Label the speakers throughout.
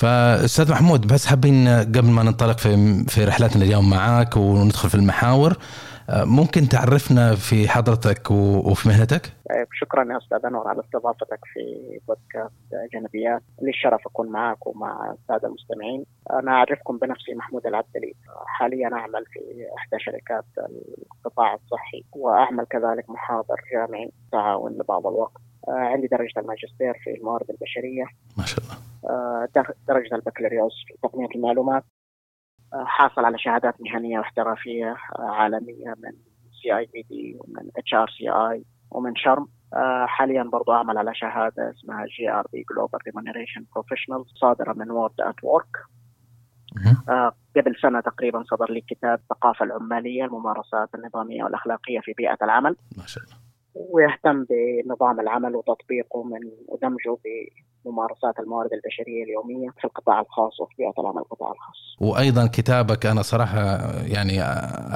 Speaker 1: فأستاذ محمود بس حابين قبل ما ننطلق في في رحلتنا اليوم معاك وندخل في المحاور ممكن تعرفنا في حضرتك وفي مهنتك؟
Speaker 2: طيب، شكرا يا أستاذ أنور على استضافتك في بودكاست جنبيات لي الشرف أكون معك ومع السادة المستمعين. أنا أعرفكم بنفسي محمود العبدلي حاليا أعمل في إحدى شركات القطاع الصحي وأعمل كذلك محاضر جامعي تعاون لبعض الوقت. عندي درجة الماجستير في الموارد البشرية.
Speaker 1: ما شاء الله.
Speaker 2: درجة البكالوريوس في تقنية المعلومات حاصل على شهادات مهنية واحترافية عالمية من CIPD ومن HRCI ومن SHRM. حاليا برضو اعمل على شهادة اسمها GRP Global Remuneration Professional صادرة من WorldatWork قبل سنة تقريبا صدر لي كتاب الثقافه العمالية الممارسات النظامية والأخلاقية في بيئة العمل.
Speaker 1: ما شاء الله.
Speaker 2: ويهتم بنظام العمل وتطبيقه من ودمجه ممارسات الموارد البشرية اليومية في القطاع الخاص وفي بيئة العمل القطاع الخاص.
Speaker 1: وأيضا كتابك أنا صراحة يعني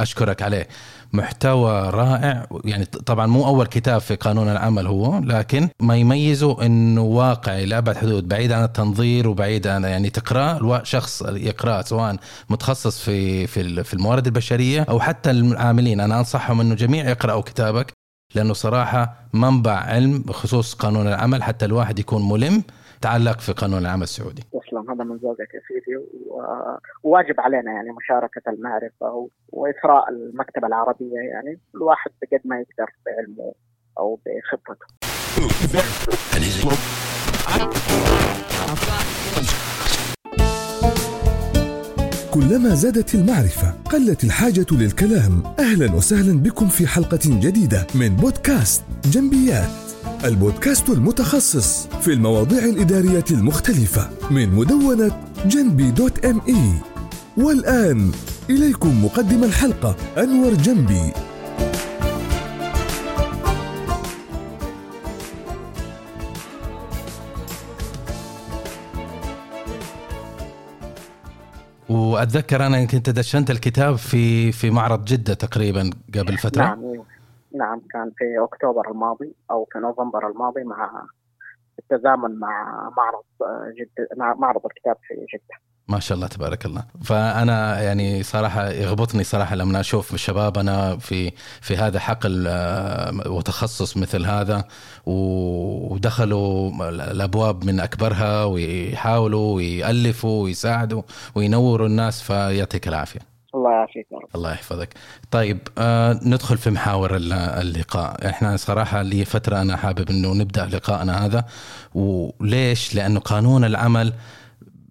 Speaker 1: أشكرك عليه. محتوى رائع. يعني طبعا مو أول كتاب في قانون العمل هو لكن ما يميزه إنه واقعي لأبعد حدود بعيد عن التنظير وبعيد عن يعني تقراه شخص يقراه سواء متخصص في في في الموارد البشرية أو حتى العاملين. أنا أنصحهم إنه جميع يقرأوا كتابك. لأنه صراحة منبع علم بخصوص قانون العمل حتى الواحد يكون ملم تعلق في قانون العمل السعودي.
Speaker 2: تسلم هذا من ذوقك يا سيدي وواجب علينا يعني مشاركة المعرفة وإثراء المكتبة العربية يعني الواحد بقد ما يقدر بعلمه أو بخبرته.
Speaker 3: كلما زادت المعرفة قلت الحاجة للكلام. أهلا وسهلا بكم في حلقة جديدة من بودكاست جنبيات. البودكاست المتخصص في المواضيع الإدارية المختلفة من مدونة جنبي dot M E والآن إليكم مقدم الحلقة أنور جنبي.
Speaker 1: وأتذكر أنا كنت دشنت الكتاب في في معرض جدة تقريبا قبل فترة.
Speaker 2: نعم نعم كان في أكتوبر الماضي أو في نوفمبر الماضي مع بالتزامن مع معرض جدة مع معرض الكتاب في جدة.
Speaker 1: ما شاء الله تبارك الله. فأنا يعني صراحة يغبطني صراحة لما أشوف شبابنا في في هذا حقل آه، وتخصص مثل هذا ودخلوا الأبواب من أكبرها ويحاولوا ويألفوا ويساعدوا وينوروا الناس فيعطيك العافية.
Speaker 2: الله يعافيك
Speaker 1: الله يحفظك. طيب آه ندخل في محاور اللقاء. إحنا صراحة لي فترة أنا حابب أنه نبدأ لقائنا هذا. وليش؟ لأنه قانون العمل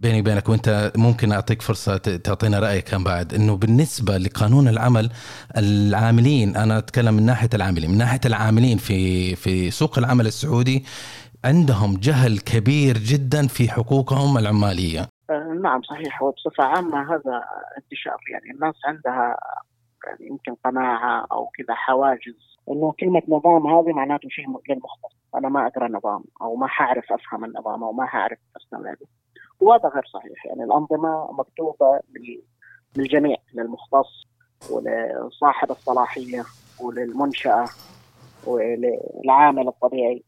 Speaker 1: بيني وبينك وانت ممكن أعطيك فرصة تعطينا رأيك كم بعد. إنه بالنسبة لقانون العمل العاملين أنا أتكلم من ناحية العاملين من ناحية العاملين في في سوق العمل السعودي عندهم جهل كبير جدا في حقوقهم العمالية.
Speaker 2: آه، نعم صحيح وبصفة عامة هذا انتشار. يعني الناس عندها يعني يمكن قناعة أو كذا حواجز. إنه كلمة نظام هذه معناته شيء للمختص أنا ما أقرأ نظام أو ما حأعرف أفهم النظام أو ما حأعرف استوعبه وهذا غير صحيح. يعني الأنظمة مكتوبة للجميع للمختص ولصاحب الصلاحية وللمنشأة وللعامل الطبيعي.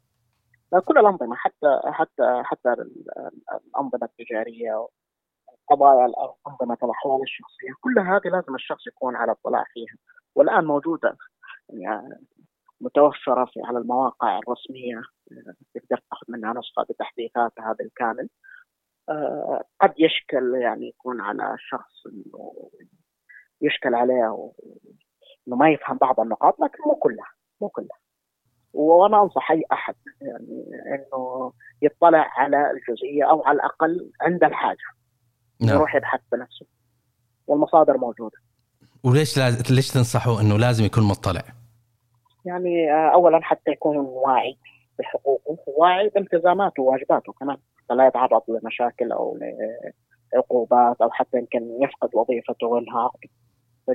Speaker 2: كل الأنظمة حتى حتى حتى الأنظمة التجارية قضايا أنظمة الأحوال الشخصية كل هذه لازم الشخص يكون على اطلاع فيها. والآن موجودة يعني متوفرة في على المواقع الرسمية تقدر تأخذ منها نسخة بتحديثاتها بالكامل آه، قد يشكل يعني يكون على إنه يشكل عليه إنه ما يفهم بعض النقاط لكن مو كلها مو كلها. وأنا أنصح أي أحد يعني إنه يطلع على الجزئية أو على الأقل عند الحاجة. نعم. يروح يبحث بنفسه. والمصادر موجودة.
Speaker 1: وليش لاز... ليش تنصحوا إنه لازم يكون مطلع؟
Speaker 2: يعني آه، اولا حتى يكون واعي بحقوقه واعي بالتزاماته وواجباته كمان. لا يتعرض لمشاكل أو لعقوبات أو حتى يمكن يفقد وظيفته وينهار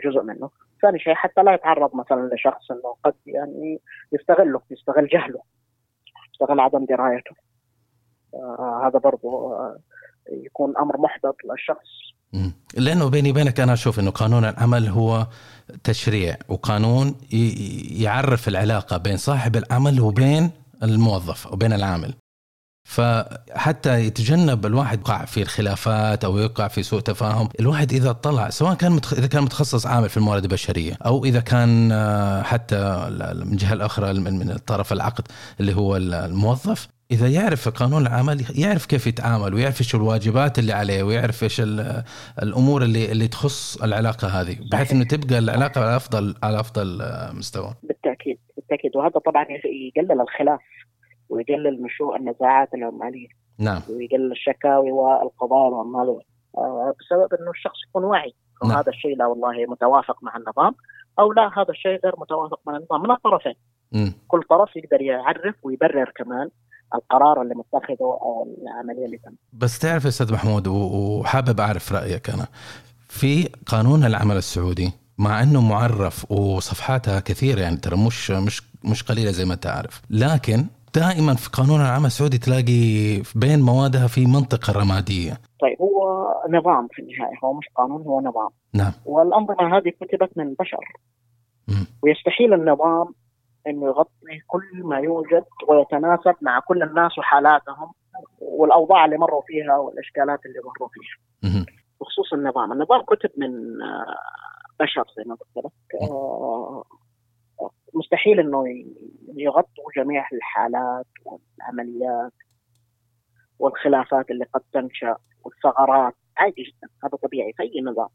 Speaker 2: جزء منه. ثاني شيء حتى لا يتعرض مثلا لشخص إنه قد يعني يستغله يستغل جهله يستغل عدم درايته. آه هذا برضو آه يكون أمر محبط للشخص.
Speaker 1: لأنه بيني وبينك أنا أشوف إنه قانون العمل هو تشريع وقانون يعرف العلاقة بين صاحب العمل وبين الموظف وبين العامل. فحتى يتجنب الواحد يقع في الخلافات أو يقع في سوء تفاهم، الواحد إذا طلع سواء كان. إذا كان متخصص عامل في الموارد البشرية أو إذا كان آه، حتى من الجهه الأخرى من الطرف العقد اللي هو الموظف إذا يعرف قانون العمل يعرف كيف يتعامل ويعرف إيش الواجبات اللي عليه ويعرف إيش الأمور اللي اللي تخص العلاقة هذه بحيث إنه تبقى العلاقة على أفضل على أفضل مستوى.
Speaker 2: بالتأكيد بالتأكيد وهذا طبعا يقلل الخلاف ويقلل نشوء النزاعات العماليه.
Speaker 1: نعم.
Speaker 2: ويقلل الشكاوي والقضايا العماليه آه، بسبب إنه الشخص يكون واعي نعم. هذا الشيء لا والله متوافق مع النظام أو لا هذا الشيء غير متوافق مع النظام من الطرفين. م. كل طرف يقدر يعرف ويبرر كمان القرار اللي متخذه أو العملية اللي تم.
Speaker 1: بس تعرف أستاذ محمود وحابب أعرف رأيك أنا في قانون العمل السعودي مع إنه معرف وصفحاتها كثيرة يعني ترى مش مش مش قليلة زي ما أنت عارف لكن دائما في قانون العمل السعودي تلاقي بين موادها في منطقة رمادية.
Speaker 2: طيب هو نظام في النهاية هو مش قانون هو نظام.
Speaker 1: نعم.
Speaker 2: والأنظمة هذه كتبت من بشر. م. ويستحيل النظام إنه يغطي كل ما يوجد ويتناسب مع كل الناس وحالاتهم والأوضاع اللي مروا فيها والأشكالات اللي مروا فيها. بخصوص النظام، النظام كتب من آه، بشر زي ما قلت لك. مستحيل إنه يغطوا جميع الحالات والعمليات والخلافات اللي قد تنشأ والثغرات. عادي جدا هذا طبيعي في أي نظام.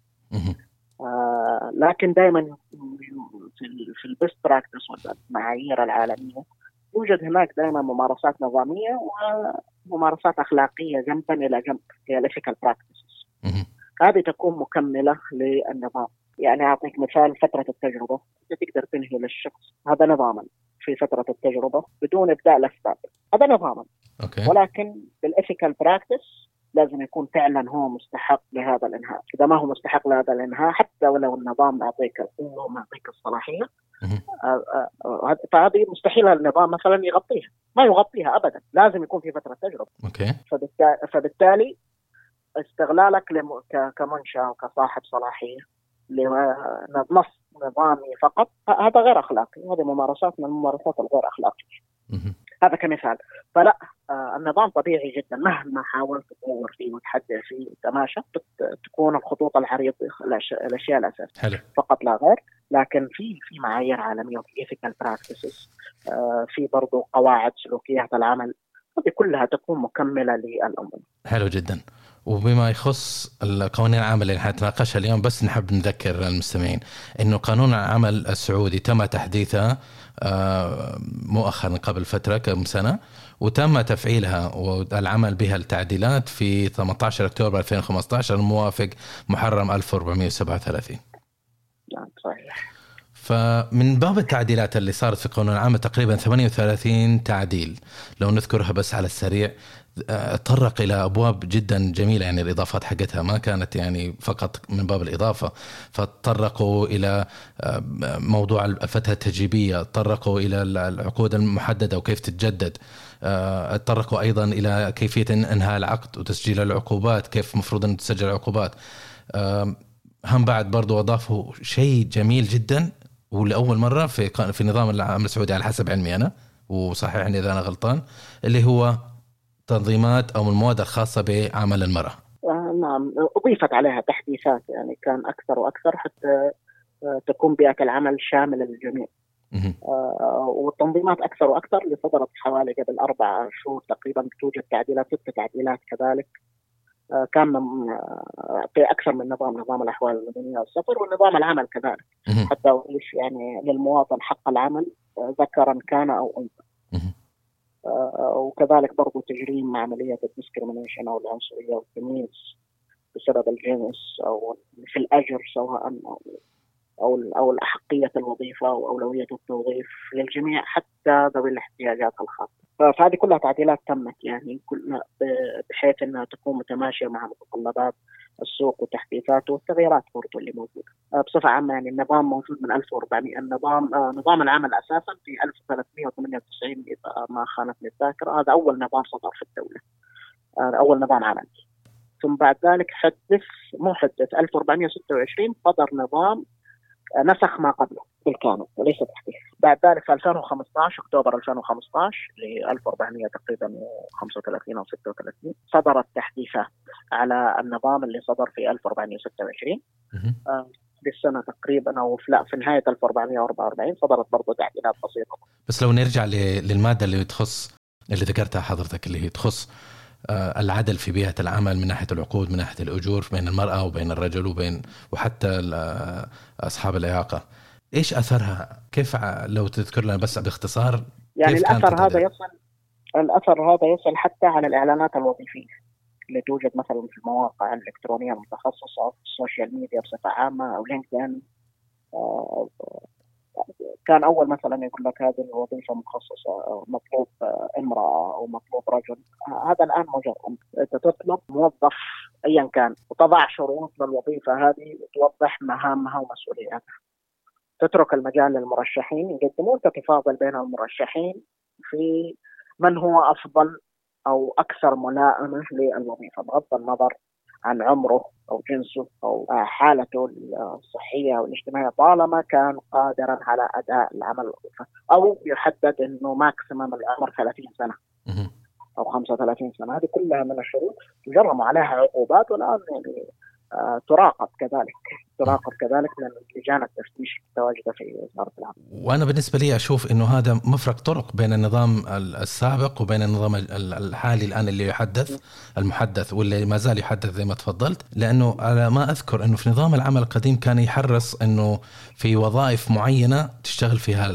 Speaker 2: آه لكن دائما في في ال best practice والمعايير العالمية يوجد هناك دائما ممارسات نظامية وممارسات أخلاقية جنبا إلى جنب هي ال ethical practices هذه تكون مكملة للنظام. يعني أعطيك مثال فترة التجربة. انت تقدر تنهي للشخص هذا نظاما في فترة التجربة بدون إبداء الأسباب. هذا نظاما.
Speaker 1: okay.
Speaker 2: ولكن بال ethical practice لازم يكون فعلا هو مستحق لهذا الإنهاء، إذا ما هو مستحق لهذا الإنهاء حتى ولو النظام أعطاك القوه وما يعطيك الصلاحية آه، آه، آه، فهذه مستحيل النظام مثلا يغطيها، ما يغطيها ابدا، لازم يكون في فترة تجربة.
Speaker 1: okay.
Speaker 2: فبالتالي استغلالك كمنشأة وكصاحب صلاحية لنص نظامي فقط. هذا غير أخلاقي، هذه ممارسات من الممارسات الغير أخلاقية. هذا كمثال. فلا آه النظام طبيعي جدا. مهما حاولت تطور فيه وتحدث فيه وتماشى تكون الخطوط العريضه الأشياء
Speaker 1: الأساسية.
Speaker 2: فقط لا غير. لكن في في معايير عالمية وفي ethical practices آه في برضه قواعد سلوكيات العمل هذه كلها تكون مكملة للانظمه
Speaker 1: حلو جدا. وبما يخص القوانين العمل اللي حنتناقشها اليوم بس نحب نذكر المستمعين إنه قانون العمل السعودي تم تحديثه آه، مؤخرا قبل فترة كم سنة وتم تفعيلها والعمل بها التعديلات في 18 أكتوبر 2015 الموافق محرم 1437
Speaker 2: نعم صحيح.
Speaker 1: فمن باب التعديلات اللي صارت في قانون العمل تقريبا 38 تعديل. لو نذكرها بس على السريع تطرق إلى أبواب جدا جميلة يعني الإضافات حقتها ما كانت يعني فقط من باب الإضافة. فتطرقوا إلى آه، موضوع الفترة التجريبية تطرقوا إلى العقود المحددة وكيف تتجدد. آه، تطرقوا أيضا إلى كيفية إنهاء العقد وتسجيل العقوبات كيف المفروض ان تسجل العقوبات. هم بعد برضو أضافوا شيء جميل جدا. ولاول مرة في في نظام العمل السعودي على حسب علمي أنا وصححني إذا أنا غلطان اللي هو تنظيمات أو المواد الخاصة بعمل المرأة.
Speaker 2: آه، نعم أضيفت عليها تحديثات يعني كان أكثر وأكثر حتى آه، تكون بيئه العمل شامله للجميع. آه والتنظيمات أكثر وأكثر اللي صدرت حوالي قبل أربع شهور تقريبا توجد تعديلات ست تعديلات كذلك كان من آه في أكثر من نظام نظام الأحوال المدنيه والسفر ونظام العمل كذلك. حتى اضيف يعني للمواطن حق العمل آه، ذكرا كان أو أنثى. آه، وكذلك برضو تجريم عملية الديسكريميشن أو العنصرية والتمييز بسبب الجنس أو في الأجر سواء أو أو الأحقية الوظيفة أو أولوية التوظيف للجميع حتى ذوي الاحتياجات الخاصة. فهذه كلها تعديلات تمت يعني. كلها بحيث أنها تكون متماشية مع متطلبات السوق وتحديثاته والتغييرات برضه اللي موجودة. آه، بصفة عامة يعني النظام موجود من 1400 النظام آه، نظام العمل أساسا في 1398 اذا ما خانتني الذاكرة. هذا أول نظام صدر في الدولة. آه، أول نظام عمل ثم بعد ذلك حدث مو حدث 1426 صدر نظام نسخ ما قبله بالكامل وليس تحديث. بعد ذلك في 2015 أكتوبر 2015 ل 1400 تقريبا 35 أو 36 صدرت تحديثات على النظام اللي صدر في 1426 آه بالسنه تقريبا أو لا في نهاية 1444 صدرت برضه تعديلات بسيطة.
Speaker 1: بس لو نرجع للمادة اللي تخص اللي ذكرتها حضرتك اللي هي تخص آه، العدل في بيئة العمل من ناحية العقود من ناحية الأجور بين المرأة وبين الرجل وبين وحتى آه، أصحاب الإعاقة إيش أثرها؟ كيف لو تذكر لنا بس باختصار
Speaker 2: يعني الأثر هذا يصل الأثر هذا يصل حتى على الإعلانات الوظيفية اللي توجد مثلا في المواقع الإلكترونية المتخصصة في ال social media بصفة عامة أو LinkedIn آه، كان أول مثلا يقول لك هذه الوظيفة مخصصة مطلوب امرأة أو مطلوب رجل. هذا الآن مجرد. أنت تطلب موظف ايا كان. وتضع شروط للوظيفة هذه وتوضح مهامها ومسؤولياتها. تترك المجال للمرشحين. يقدمون تتفاضل بين المرشحين في من هو أفضل أو أكثر ملائمة للوظيفة بغض النظر عن عمره أو جنسه أو حالته الصحية أو الاجتماعية طالما كان قادرا على أداء العمل. أو يحدد إنه ماكسيمم العمر 30 سنة أو 35 سنة. هذه كلها من الشروط يجرم عليها عقوبات والآن يعني آه، تراقب كذلك. تراقب كذلك من لجان التفتيش المتواجدة في وزارة العمل.
Speaker 1: وأنا بالنسبة لي أشوف إنه هذا مفرق طرق بين النظام السابق وبين النظام الحالي الآن اللي يحدث المحدث واللي ما زال يحدث زي ما تفضلت لأنه على ما أذكر إنه في نظام العمل القديم كان يحرص إنه في وظائف معينة تشتغل فيها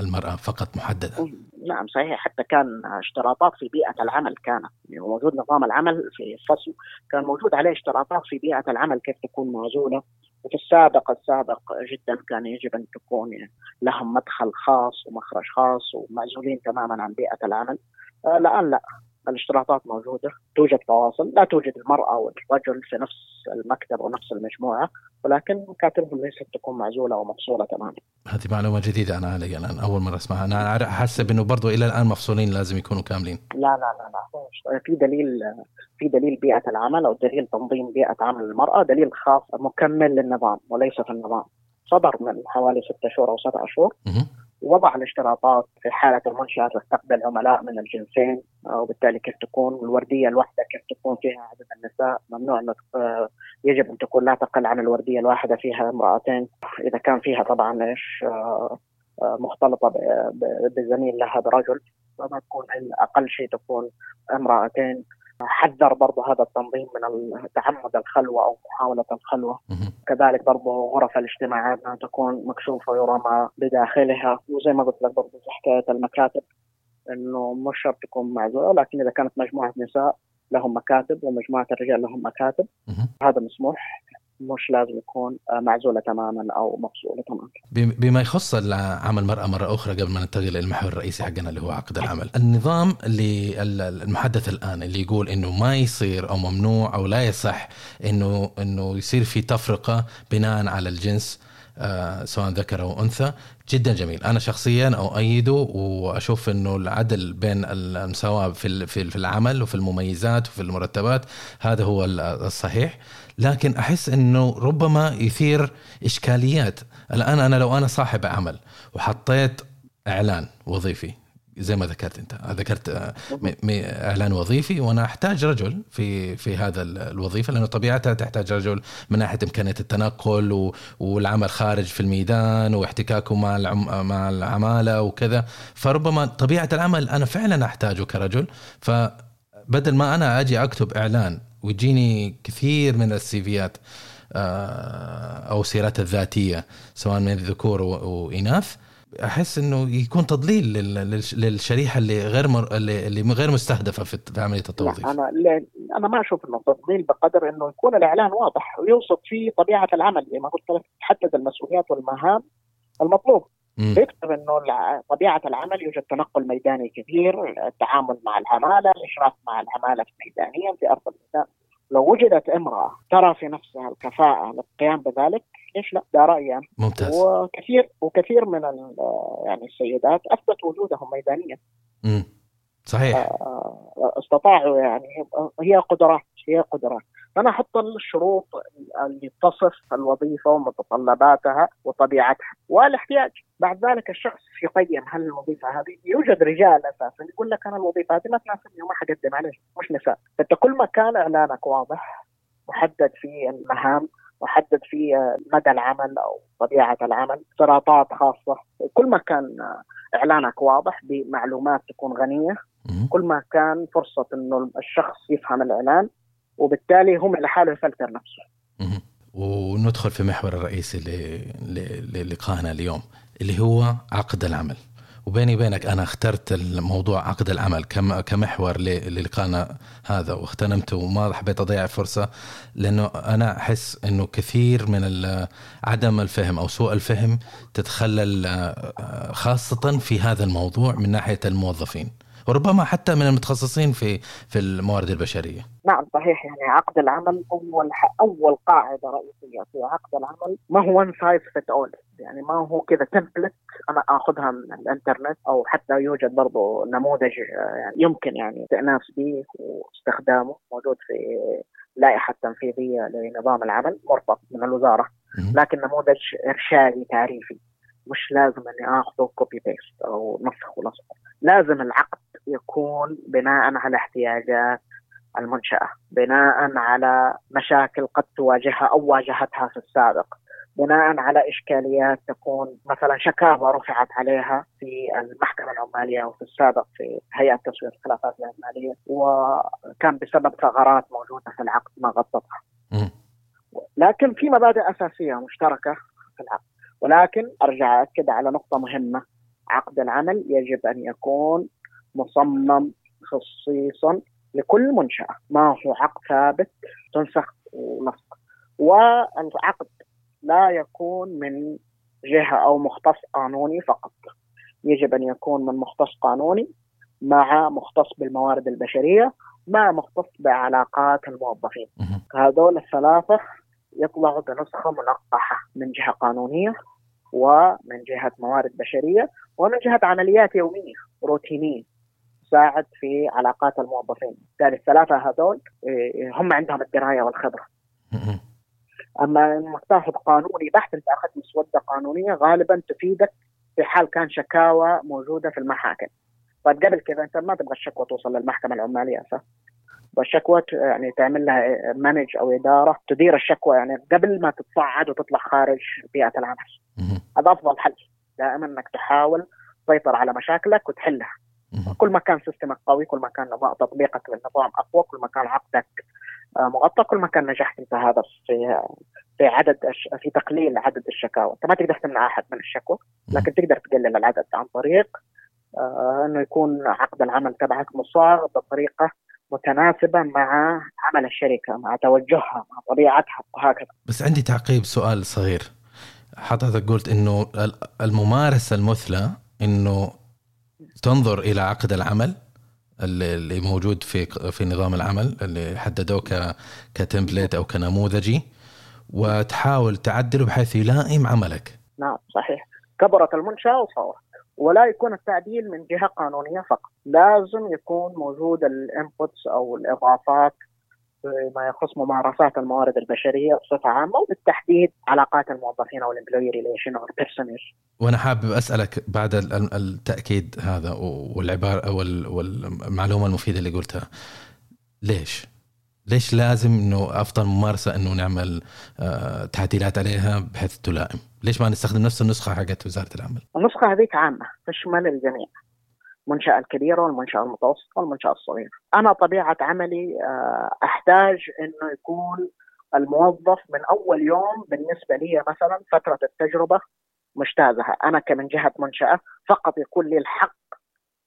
Speaker 1: المرأة فقط محددة.
Speaker 2: نعم صحيح. حتى كان اشتراطات في بيئة العمل كانت يعني موجود نظام العمل في الفصل. كان موجود عليه اشتراطات في بيئة العمل كيف تكون معزولة وفي السابق السابق جدا كان يجب أن تكون لهم مدخل خاص ومخرج خاص ومعزولين تماما عن بيئة العمل. آه، الآن لا. الاشتراطات موجودة، توجد فواصل، لا توجد المرأة والرجل في نفس المكتب أو نفس المجموعة، ولكن مكاتبهم ليست تكون معزولة ومفصوله تماما.
Speaker 1: هذه معلومة جديدة أنا علي الان أول مرة أسمعها، أنا حاسب إنه برضه إلى الآن مفصولين لازم يكونوا كاملين.
Speaker 2: لا لا لا لا في دليل في دليل بيئة العمل أو دليل تنظيم بيئة عمل المرأة دليل خاص مكمل للنظام وليس في النظام. صدر من حوالي ستة شهور أو سبعة شهور وضع الاشتراطات في حالة المنشأة تستقبل عملاء من الجنسين وبالتالي كيف تكون الوردية الواحدة كيف تكون فيها عدد النساء. ممنوع أن يجب أن تكون لا تقل عن الوردية الواحدة فيها امرأتين. إذا كان فيها طبعا إيش مختلطة بزميل لها برجل فما تكون أقل شيء تكون امرأتين. حذر برضه هذا التنظيم من تعمد الخلوة أو محاولة الخلوة. كذلك برضه غرف الاجتماعات انها تكون مكشوفة ويرى ما بداخلها. وزي ما قلت لك برضه في حكاية المكاتب إنه مش شرط تكون معزولة لكن إذا كانت مجموعة نساء لهم مكاتب ومجموعة الرجال لهم مكاتب هذا مسموح. مش لازم يكون معزولة تماما أو مفصوله تماما.
Speaker 1: بما يخص عمل المراه مرة أخرى قبل ما ننتقل للمحور الرئيسي حقنا اللي هو عقد العمل، النظام اللي المحدث الآن اللي يقول إنه ما يصير أو ممنوع أو لا يصح إنه إنه يصير في تفرقة بناء على الجنس آه سواء ذكر أو أنثى جدا جميل. أنا شخصيا أؤيده وأشوف إنه العدل بين المساواة في في العمل وفي المميزات وفي المرتبات هذا هو الصحيح. لكن أحس إنه ربما يثير إشكاليات. الآن أنا لو أنا صاحب عمل وحطيت إعلان وظيفي زي ما ذكرت أنت ذكرت آه، إعلان وظيفي وأنا أحتاج رجل في في هذا الوظيفة لأنه طبيعتها تحتاج رجل من ناحية إمكانية التنقل والعمل خارج في الميدان واحتكاكه مع مع العمالة وكذا. فربما طبيعة العمل أنا فعلا أحتاجه كرجل. فبدل ما أنا أجي أكتب إعلان ويجيني كثير من السيفيات آه، أو السيرات الذاتية سواء من الذكور وإناث أحس إنه يكون تضليل للشريحة اللي غير مر... اللي غير مستهدفة في عملية التوظيف.
Speaker 2: أنا أنا ما أشوف إنه تضليل بقدر إنه يكون الإعلان واضح ويوصف فيه طبيعة العمل زي ما قلت لك تحدد المسؤوليات والمهام المطلوب. يكتب إنه طبيعة العمل يوجد تنقل ميداني كثير، التعامل مع العماله، الإشراف مع العماله ميدانيا في أرض الميدان. لو وجدت إمرأة ترى في نفسها الكفاءة للقيام بذلك ليش لا؟ ده رأيي
Speaker 1: يعني. ممتاز
Speaker 2: وكثير وكثير من يعني السيدات اثبت وجودهم ميدانيا.
Speaker 1: امم صحيح آه،
Speaker 2: استطاعوا يعني هي قدرات هي قدرات فانا أحط الشروط اللي تصف الوظيفة ومتطلباتها وطبيعتها والاحتياج. بعد ذلك الشخص يقيم هل الوظيفة هذه يوجد رجال أساسا يقول لك أنا الوظيفة هذه ما تناسبني وما حقدم عليها مش نساء فأنت كل ما كان إعلانك واضح محدد في المهام محدد في مدى العمل أو طبيعة العمل اشتراطات خاصة كل ما كان إعلانك واضح بمعلومات تكون غنية كل ما كان فرصة إنه الشخص يفهم الإعلان وبالتالي هم لحاله يفلتر نفسه.
Speaker 1: وندخل في محور الرئيسي للقائنا اليوم اللي هو عقد العمل. وبيني وبينك أنا اخترت الموضوع عقد العمل كمحور للقاءنا هذا واغتنمته وما حبيت أضيع فرصه لأنه أنا أحس إنه كثير من عدم الفهم أو سوء الفهم تتخلل آه، خاصة في هذا الموضوع من ناحية الموظفين. وربما حتى من المتخصصين في في الموارد البشرية.
Speaker 2: نعم صحيح. يعني عقد العمل اول أول قاعدة رئيسية في عقد العمل. ما هو one size fit all يعني ما هو كذا template أنا آخذها من الإنترنت أو حتى يوجد برضه نموذج يعني يمكن يعني استئناس به واستخدامه موجود في لائحة تنفيذية لنظام العمل مرفق من الوزارة. لكن نموذج إرشادي تعريفي. مش لازم إني آخذه copy paste أو نسخ ولصق لازم العقد يكون بناء على احتياجات المنشأة بناء على مشاكل قد تواجهها أو واجهتها في السابق بناء على إشكاليات تكون مثلا شكاوى رفعت عليها في المحكمة العمالية أو في السابق في هيئة تسويه الخلافات العمالية وكان بسبب ثغرات موجودة في العقد ما غطتها. لكن في مبادئ أساسية مشتركة في العقد. ولكن أرجع اكد على نقطة مهمة. عقد العمل يجب أن يكون مصمم خصيصا لكل منشأة. ما هو عقد ثابت تنسخ ونسخ. والعقد لا يكون من جهة أو مختص قانوني فقط. يجب أن يكون من مختص قانوني مع مختص بالموارد البشرية مع مختص بعلاقات الموظفين. هذول الثلاثة يطلعوا بنسخة منقحه من جهة قانونية ومن جهة موارد بشرية ومن جهة عمليات يومية روتينية. تساعد في علاقات الموظفين، بالتالي الثلاثة هذول إيه، هم عندهم الدراية والخبرة. أما انك تاخذ قانوني بحت أنت أخذت مسودة قانونية غالبا تفيدك في حال كان شكاوى موجودة في المحاكم. طيب قبل كذا أنت ما تبغى الشكوى توصل للمحكمة العمالية صح؟ والشكوى يعني تعمل لها manage أو إدارة تدير الشكوى يعني قبل ما تتصعد وتطلع خارج بيئة العمل. هذا أفضل حل دائما إنك تحاول تسيطر على مشاكلك وتحلها. كل ما كان system ك قوي كل ما كان تطبيقك للنظام أقوى كل ما كان عقدك آه، مغطى كل ما كان نجحت أنت هذا في في عدد في تقليل عدد الشكاوى، أنت ما تقدر تمنع أحد من الشكوى لكن تقدر تقلل العدد عن طريق آه، إنه يكون عقد العمل تبعك مصاغ بطريقة متناسبة مع عمل الشركة مع توجهها مع طبيعتها وهكذا.
Speaker 1: بس عندي تعقيب سؤال صغير. حضرتك قلت إنه الممارسة المثلى إنه تنظر إلى عقد العمل اللي موجود في في نظام العمل اللي حددوه كتمبليت أو كنموذجي وتحاول تعدله بحيث يلائم عملك.
Speaker 2: نعم صحيح. كبرت المنشأة وصارت ولا يكون التعديل من جهة قانونية فقط، لازم يكون موجود ال inputs أو الإضافات فيما يخص ممارسات الموارد البشرية بصفة عامة وبالتحديد علاقات الموظفين أو ال employee relation أو
Speaker 1: ال personnel. وأنا حابب أسألك بعد التأكيد هذا والعبارة والمعلومة المفيدة اللي قلتها ليش؟ ليش لازم إنه أفضل ممارسة إنه نعمل آه، تعديلات عليها بحيث تلائم؟ ليش ما نستخدم نفس النسخة حقت وزارة العمل؟
Speaker 2: النسخة هذيك عامة تشمل الجميع. المنشأة الكبيرة والمنشأة المتوسطة والمنشأة الصغيرة. أنا طبيعة عملي آه، أحتاج أنه يكون الموظف من أول يوم بالنسبة لي مثلا فترة التجربة مجتازها أنا كمن جهة منشأة فقط يكون لي الحق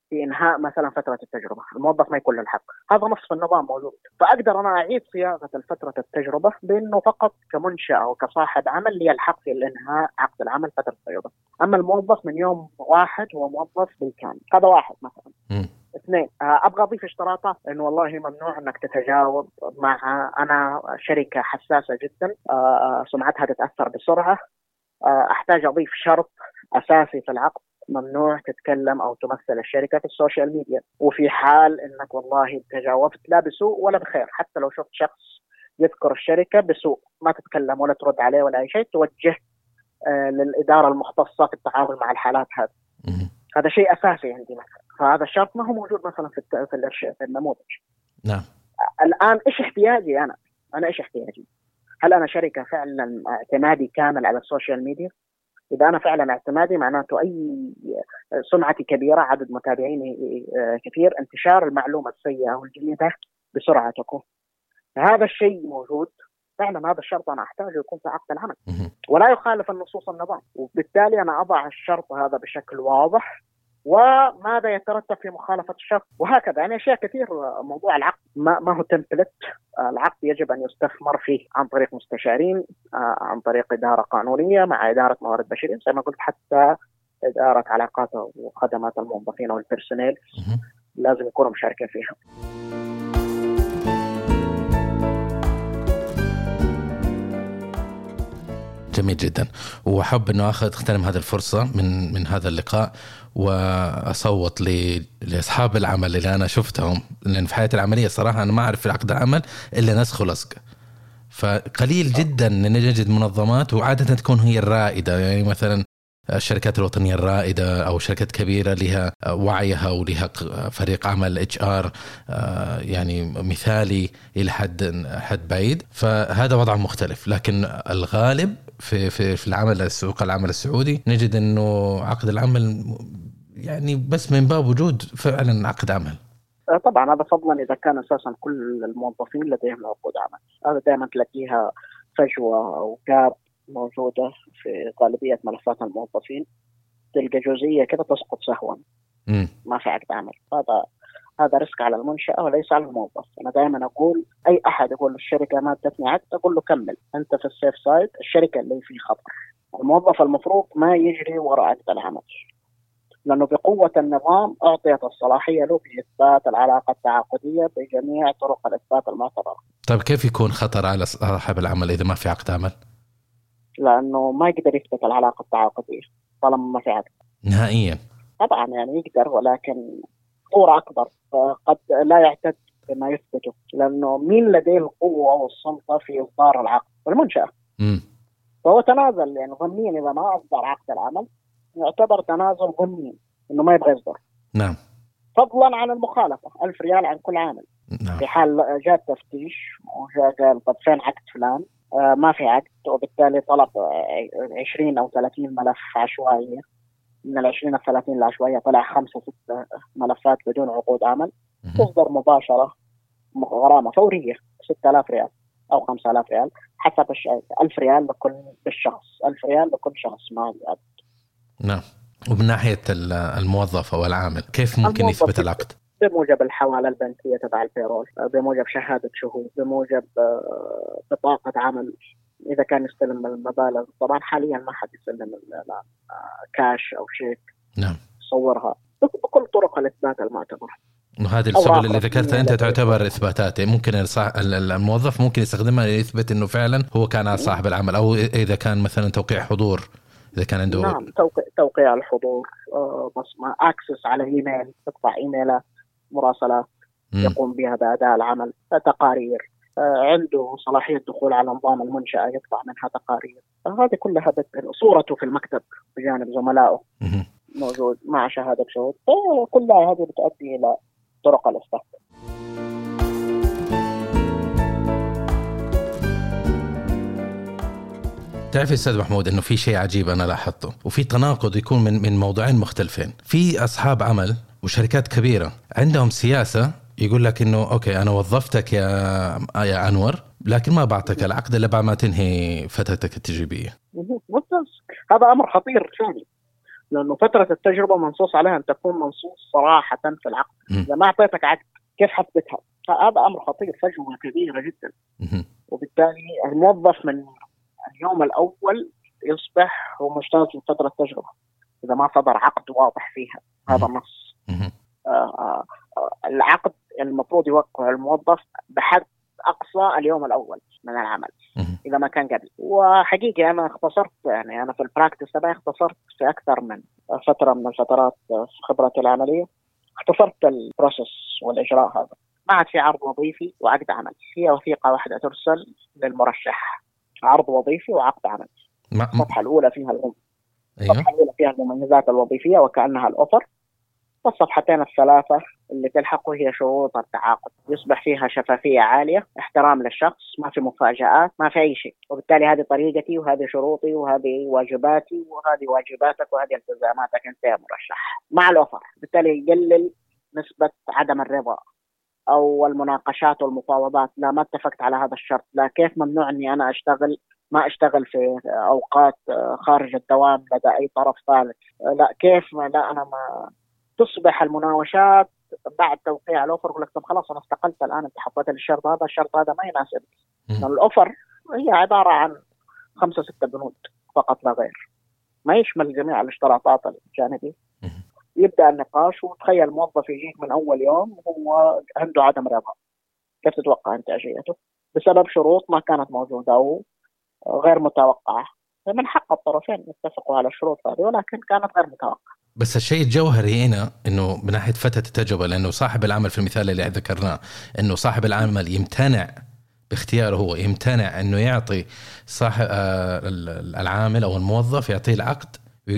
Speaker 2: في إنهاء مثلا فترة التجربة، الموظف ما يكون له الحق، هذا نص في النظام موجود، فأقدر أنا أعيد صياغة فتره التجربة بإنه فقط كمنشأة أو كصاحب عمل لي الحق في الإنهاء عقد العمل فترة التجربة، أما الموظف من يوم واحد هو موظف بالكامل، هذا واحد مثلا. اثنين آه، أبغى أضيف اشتراطات. إنه والله ممنوع إنك تتجاوب مع أنا شركة حساسة جدا. آه، سمعتها تتأثر بسرعة. آه، أحتاج أضيف شرط أساسي في العقد. ممنوع تتكلم أو تمثل الشركة في ال social media وفي حال إنك والله تجاوبت لا بسوء ولا بخير حتى لو شفت شخص يذكر الشركة بسوء ما تتكلم ولا ترد عليه ولا أي شيء توجه آه، للإدارة المختصة في التعامل مع الحالات هذه. هذا شيء أساسي عندي مثلا فهذا الشرط ما هو موجود مثلا في في النموذج
Speaker 1: نعم
Speaker 2: الآن إيش احتياجي أنا؟ أنا إيش احتياجي؟ هل أنا شركة فعلا اعتمادي كامل على ال social media؟ إذا أنا فعلا اعتمادي معناته أي سمعتي كبيرة عدد متابعيني آه، كثير انتشار المعلومة السيئة والجديده بسرعة تكون. هذا الشيء موجود. فعلا هذا الشرط أنا أحتاجه يكون في عقد العمل. ولا يخالف النصوص النظام. وبالتالي أنا أضع الشرط هذا بشكل واضح. وماذا يترتب في مخالفة الشرط وهكذا. يعني أشياء كثير. موضوع العقد ما, ما هو تمبلت العقد يجب أن يستثمر فيه عن طريق مستشارين آه، عن طريق إدارة قانونية مع إدارة موارد بشرية زي ما قلت حتى إدارة علاقات وخدمات الموظفين أو البيرسونيل
Speaker 1: مهم.
Speaker 2: لازم يكونوا مشاركين فيها.
Speaker 1: جميل جدا. وأحب انه اخذ اغتنم هذه الفرصة من من هذا اللقاء. وأصوت لأصحاب العمل اللي أنا شفتهم لأن في حياتي العملية صراحة أنا ما أعرف في عقد العمل إلا نسخ ولصق. فقليل جدا نجد منظمات وعادة تكون هي الرائدة يعني مثلا الشركات الوطنية الرائدة أو شركات كبيرة لها وعيها ولها فريق عمل HR يعني مثالي إلى حد حد بعيد. فهذا وضع مختلف. لكن الغالب في في في العمل سوق العمل السعودي نجد إنه عقد العمل يعني بس من باب وجود فعلا عقد عمل.
Speaker 2: آه، طبعا هذا فضلا إذا كان أساسا كل الموظفين لديهم عقود عمل. هذا دائما تلاقيها فجوة أو gap موجودة في غالبية ملفات الموظفين. تلقى جزئية كذا تسقط سهوا. ما في عقد عمل. هذا هذا risk على المنشأة وليس على الموظف. أنا دائما أقول أي أحد يقول الشركة ما أدتني عقد أقول له كمل. أنت في ال safe side الشركة اللي في خطر. الموظف المفروض ما يجري وراء عقد العمل. لأنه بقوة النظام أعطيت الصلاحية له في اثبات العلاقة التعاقدية بجميع طرق الإثبات المعتبرة
Speaker 1: طيب كيف يكون خطر على صاحب العمل إذا ما في عقد عمل؟
Speaker 2: لأنه ما يقدر يثبت العلاقة التعاقدية طالما ما في عقد
Speaker 1: نهائيا
Speaker 2: طبعا يعني يقدر ولكن خطوره أكبر فقد لا يعتد بما يثبته لأنه مين لديه القوة والسلطة في إصدار العقد؟ المنشأة
Speaker 1: مم.
Speaker 2: فهو تنازل يعني ظنيا إذا ما أصدر عقد العمل يعتبر تنازل ظني إنه ما يبغى يصدر.
Speaker 1: نعم.
Speaker 2: فضلا عن المخالفة 1000 ريال عن كل عامل.
Speaker 1: نعم.
Speaker 2: في حال جاء تفتيش وجاء قال طب فين عقد فلان آه ما في عقد وبالتالي طلب آه، 20 أو 30 ملف عشوائية. من ال 20 ال 30 العشوائية طلع خمسه سته ملفات بدون عقود عمل. تصدر مباشرة غرامة فورية 6000 ريال أو 5000 ريال حسب الش... 1000 ريال لكل بالشخص 1000 ريال لكل شخص ما
Speaker 1: نعم. ومن ناحية ال- الموظف أو العامل كيف ممكن يثبت العقد؟
Speaker 2: بموجب الحوالة البنكية تبع البيرول بموجب شهادة شهود بموجب آه، بطاقة عمل إذا كان يستلم المبالغ. طبعا حاليا ما حد يسلم ال- ال- آه، كاش أو شيك
Speaker 1: نعم.
Speaker 2: يصورها بكل طرق الإثبات المعتبره
Speaker 1: وهذه
Speaker 2: أوراق
Speaker 1: السبل اللي ذكرتها
Speaker 2: أنت.
Speaker 1: تعتبر اثباتات ممكن الموظف ممكن يستخدمها ليثبت إنه فعلا هو كان صاحب العمل أو إذا كان مثلا توقيع حضور. إذا كان عنده
Speaker 2: نعم توقيع, توقيع الحضور آه، بصمه اكسس على ايميل تقطع ايميلات مراسلات. يقوم بها بأداء العمل تقارير آه، عنده صلاحية دخول على نظام المنشأة يطبع منها تقارير هذه كلها صورته في المكتب بجانب زملائه. موجود مع شهادة شهود آه، كلها هذه بتؤدي إلى طرق الاثبات
Speaker 1: تعرف يا أستاذ محمود إنه في شيء عجيب أنا لاحظته وفي تناقض يكون من من موضوعين مختلفين في أصحاب عمل وشركات كبيرة عندهم سياسة يقول لك إنه أوكي أنا وظفتك يا يا أنور لكن ما بعطيك العقد إلا بعد ما تنهي فترتك
Speaker 2: التجريبية. ممتاز هذا أمر خطير ثاني لأنه فترة التجربة منصوص عليها أن تكون منصوص صراحة في العقد. إذا ما أعطيتك عقد كيف حثبتها؟ هذا أمر خطير فجوه كبيرة جدا. وبالتالي الموظف من اليوم الأول يصبح هو مجتاز من فترة التجربه إذا ما صدر عقد واضح فيها هذا النص
Speaker 1: مهم.
Speaker 2: آه، آه، العقد المفروض يوقع الموظف بحد أقصى اليوم الأول من العمل. إذا ما كان قبل. وحقيقه أنا اختصرت يعني أنا في ال practice تبعي اختصرت في أكثر من فترة من الفترات في خبرتي العملية. اختصرت ال process والإجراء هذا. ما عاد في عرض وظيفي وعقد عمل. هي وثيقة واحدة ترسل للمرشح. عرض وظيفي وعقد عمل.
Speaker 1: ما
Speaker 2: الصفحة الأولى فيها الأم.
Speaker 1: أيوه.
Speaker 2: الصفحة الأولى فيها المميزات الوظيفية وكأنها الاوفر والصفحتين الثلاثة اللي تلحقه هي شروط التعاقد. يصبح فيها شفافية عالية احترام للشخص ما في مفاجآت ما في أي شيء. وبالتالي هذه طريقتي وهذه شروطي وهذه واجباتي وهذه واجباتك وهذه التزاماتك. أنت يا مرشح. مع الأوفر. بالتالي يقلل نسبة عدم الرضا. أو المناقشات والمفاوضات. لا ما اتفقت على هذا الشرط. لا كيف ممنوع إني أنا أشتغل؟ ما أشتغل في أوقات خارج الدوام لدى أي طرف ثالث. لا كيف؟ لا أنا ما. تصبح المناوشات بعد توقيع الأوفر يقول لك طب خلاص أنا استقلت الآن أنت حطيت لي الشرط هذا الشرط هذا ما يناسبك لأن الأوفر هي عبارة عن خمسة ستة بنود فقط لا غير. ما يشمل جميع الاشتراطات
Speaker 1: الجانبية.
Speaker 2: يبدأ النقاش وتخيل موظف يجيك من أول يوم هو عنده عدم رضا. كيف تتوقع انتاجيته؟ بسبب شروط ما كانت موجودة أو غير متوقعة. فمن حق الطرفين يتفقوا على الشروط هذه ولكن كانت غير متوقعة.
Speaker 1: بس الشيء الجوهري هنا إنه من ناحية فتره التجربة لأنه صاحب العمل في المثال اللي ذكرناه إنه صاحب العمل يمتنع باختياره هو يمتنع إنه يعطي صاحب آه ال- العامل أو الموظف يعطيه العقد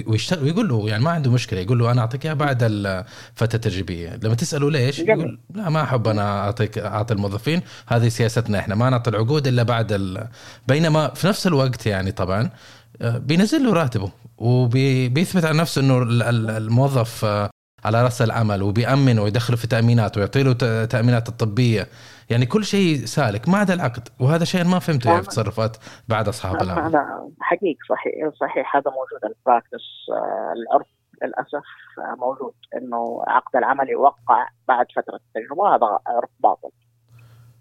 Speaker 1: ويشتغل ويقول له يعني ما عنده مشكلة يقول له أنا أعطيك اياه بعد الفترة التجريبيه لما تساله ليش. يقول لا ما أحب أنا أعطيك أعطي الموظفين هذه سياستنا إحنا ما نعطي العقود إلا بعد ال... بينما في نفس الوقت يعني طبعا آه، بينزل له راتبه وبيثبت على نفسه إنه ال- ال- الموظف آه، على رأس العمل وبيأمنه ويدخله في تأمينات ويعطي له ت- تأمينات الطبية يعني كل شيء سالك ما عدا العقد وهذا شيء ما فهمته يعني في تصرفات بعد أصحاب العمل
Speaker 2: أنا حقيقي صحيح صحيح هذا موجود. البراكتس آه، العرف للأسف آه، موجود. إنه عقد العمل يوقع بعد فترة التجربة هذا عرف باطل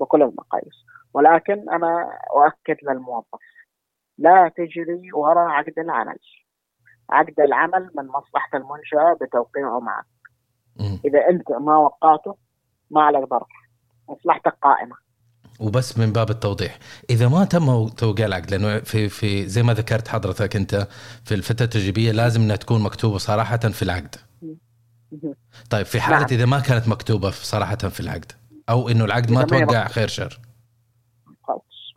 Speaker 2: بكل المقاييس. ولكن أنا أؤكد للموظف لا تجري وراء عقد العمل. عقد العمل من مصلحة المنشأة بتوقيعه معك. إذا أنت ما وقعته ما عليك ضرر مصلحتك قائمة.
Speaker 1: وبس من باب التوضيح. إذا ما تم توقيع العقد لأنه في في زي ما ذكرت حضرتك أنت في الفترة التجريبية لازم إنها تكون مكتوبة صراحة في العقد. طيب في حالة
Speaker 2: نعم.
Speaker 1: إذا ما كانت مكتوبة صراحة في العقد أو إنه العقد ما توقع خير شر.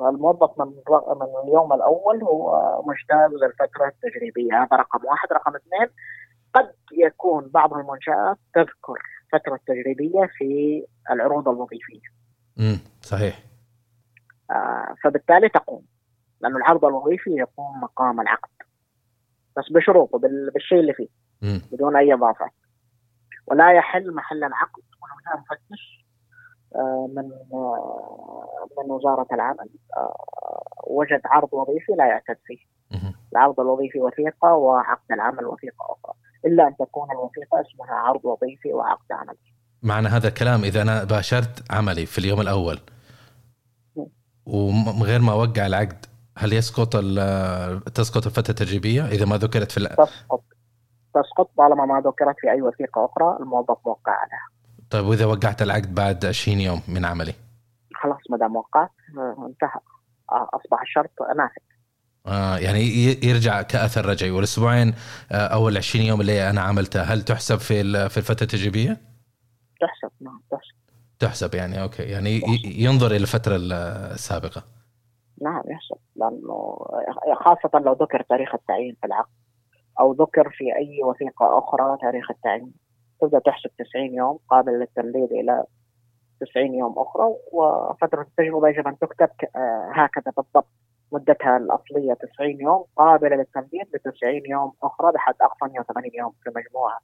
Speaker 2: الموظف من من اليوم الأول هو مجتاز للفترة التجريبية. هذا رقم واحد. رقم اثنين قد يكون بعض المنشآت تذكر فتره تجريبيه في العروض الوظيفية.
Speaker 1: امم صحيح.
Speaker 2: آه، فبالتالي تقوم لأن العرض الوظيفي يقوم مقام العقد. بس بشروطه بال- بالشيء اللي فيه
Speaker 1: امم
Speaker 2: بدون أي إضافات ولا يحل محل العقد ولو جاء مفتش آه، من آه، من وزارة العمل. آه، وجد عرض وظيفي لا يعتد فيه. العرض الوظيفي وثيقة وعقد العمل وثيقة أخرى. إلا أن تكون الوثيقة اسمها عرض وظيفي وعقد عمل
Speaker 1: معنى هذا الكلام إذا أنا باشرت عملي في اليوم الأول ومن غير ما أوقع العقد هل يسقط تسقط الفترة التجريبيه إذا ما ذكرت في الع-
Speaker 2: تسقط. تسقط طالما ما ذكرت في أي وثيقة أخرى الموظف موقع عليها.
Speaker 1: طيب وإذا وقعت العقد بعد 20 يوم من عملي؟
Speaker 2: خلاص ما دام وقعت آه، انتهى. آه، أصبح الشرط نافذ.
Speaker 1: آه يعني يرجع كأثر رجعي. والأسبوعين آه أو ال 20 يوم اللي أنا عملتها هل تحسب في في الفترة التجريبية؟
Speaker 2: تحسب نعم تحسب.
Speaker 1: تحسب يعني أوكي. يعني ي- ينظر إلى الفترة ال- السابقة.
Speaker 2: نعم يحسب. لأنه خاصة لو ذكر تاريخ التعيين في العقد أو ذكر في أي وثيقة أخرى تاريخ التعيين. تبدأ تحسب 90 يوم قابل للتمديد إلى 90 يوم أخرى وفترة التجربة يجب أن تكتب آه، هكذا بالضبط. مدتها الأصلية 90 يوم قابلة للتمديد ب 90 يوم أخرى بحد أقصى 180 يوم في مجموعها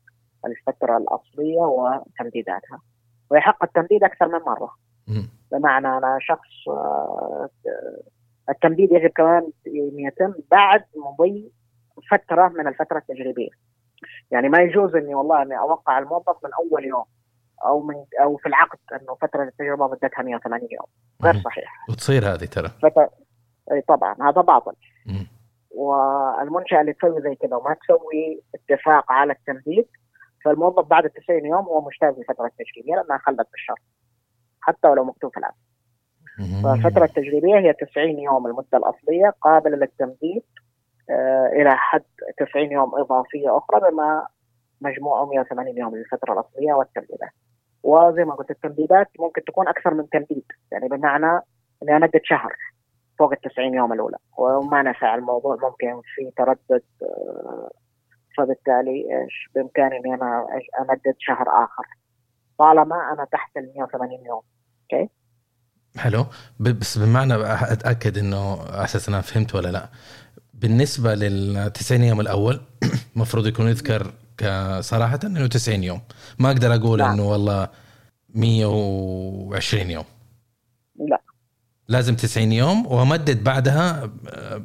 Speaker 2: الفترة الأصلية وتمديداتها ويحق التمديد أكثر من مرة. بمعنى أنا شخص آه، التمديد يجب كمان أن يتم بعد مضي فترة من الفترة التجريبية. يعني ما يجوز إني والله أني أوقع الموظف من أول يوم أو من أو في العقد إنه فترة التجربة مدتها 180 يوم غير. صحيح.
Speaker 1: وتصير هذه ترى
Speaker 2: فترة طبعا هذا باطل. والمنشأة اللي تسوي زي كذا وما تسوي اتفاق على التمديد فالموظف بعد ال 90 يوم هو مجتاز للفتره التجريبيه لأنها خلت بالشرط حتى ولو مكتوب في العقد. فالفترة التجريبية هي 90 يوم المدة الأصلية قابلة للتمديد آه، إلى حد 90 يوم إضافية أخرى بما مجموعه 180 يوم للفترة الأصلية والتمديدات وزي ما قلت التمديدات ممكن تكون أكثر من تمديد يعني بمعنى إني أمدد شهر فوق ال 90 يوم الأولى. وما نفع الموضوع ممكن في تردد آه، فبالتالي إيش بإمكاني إني أنا أمدد شهر آخر. طالما أنا تحت ال 180 يوم. أوكي؟
Speaker 1: حلو. بس بمعنى أتأكد إنه أساس أنا فهمت ولا لأ. بالنسبة لل 90 يوم الأول المفروض يكون يذكر صراحة إنه 90 يوم. ما أقدر أقول نعم. إنه والله 120 يوم.
Speaker 2: لا.
Speaker 1: لازم 90 يوم وامدد بعدها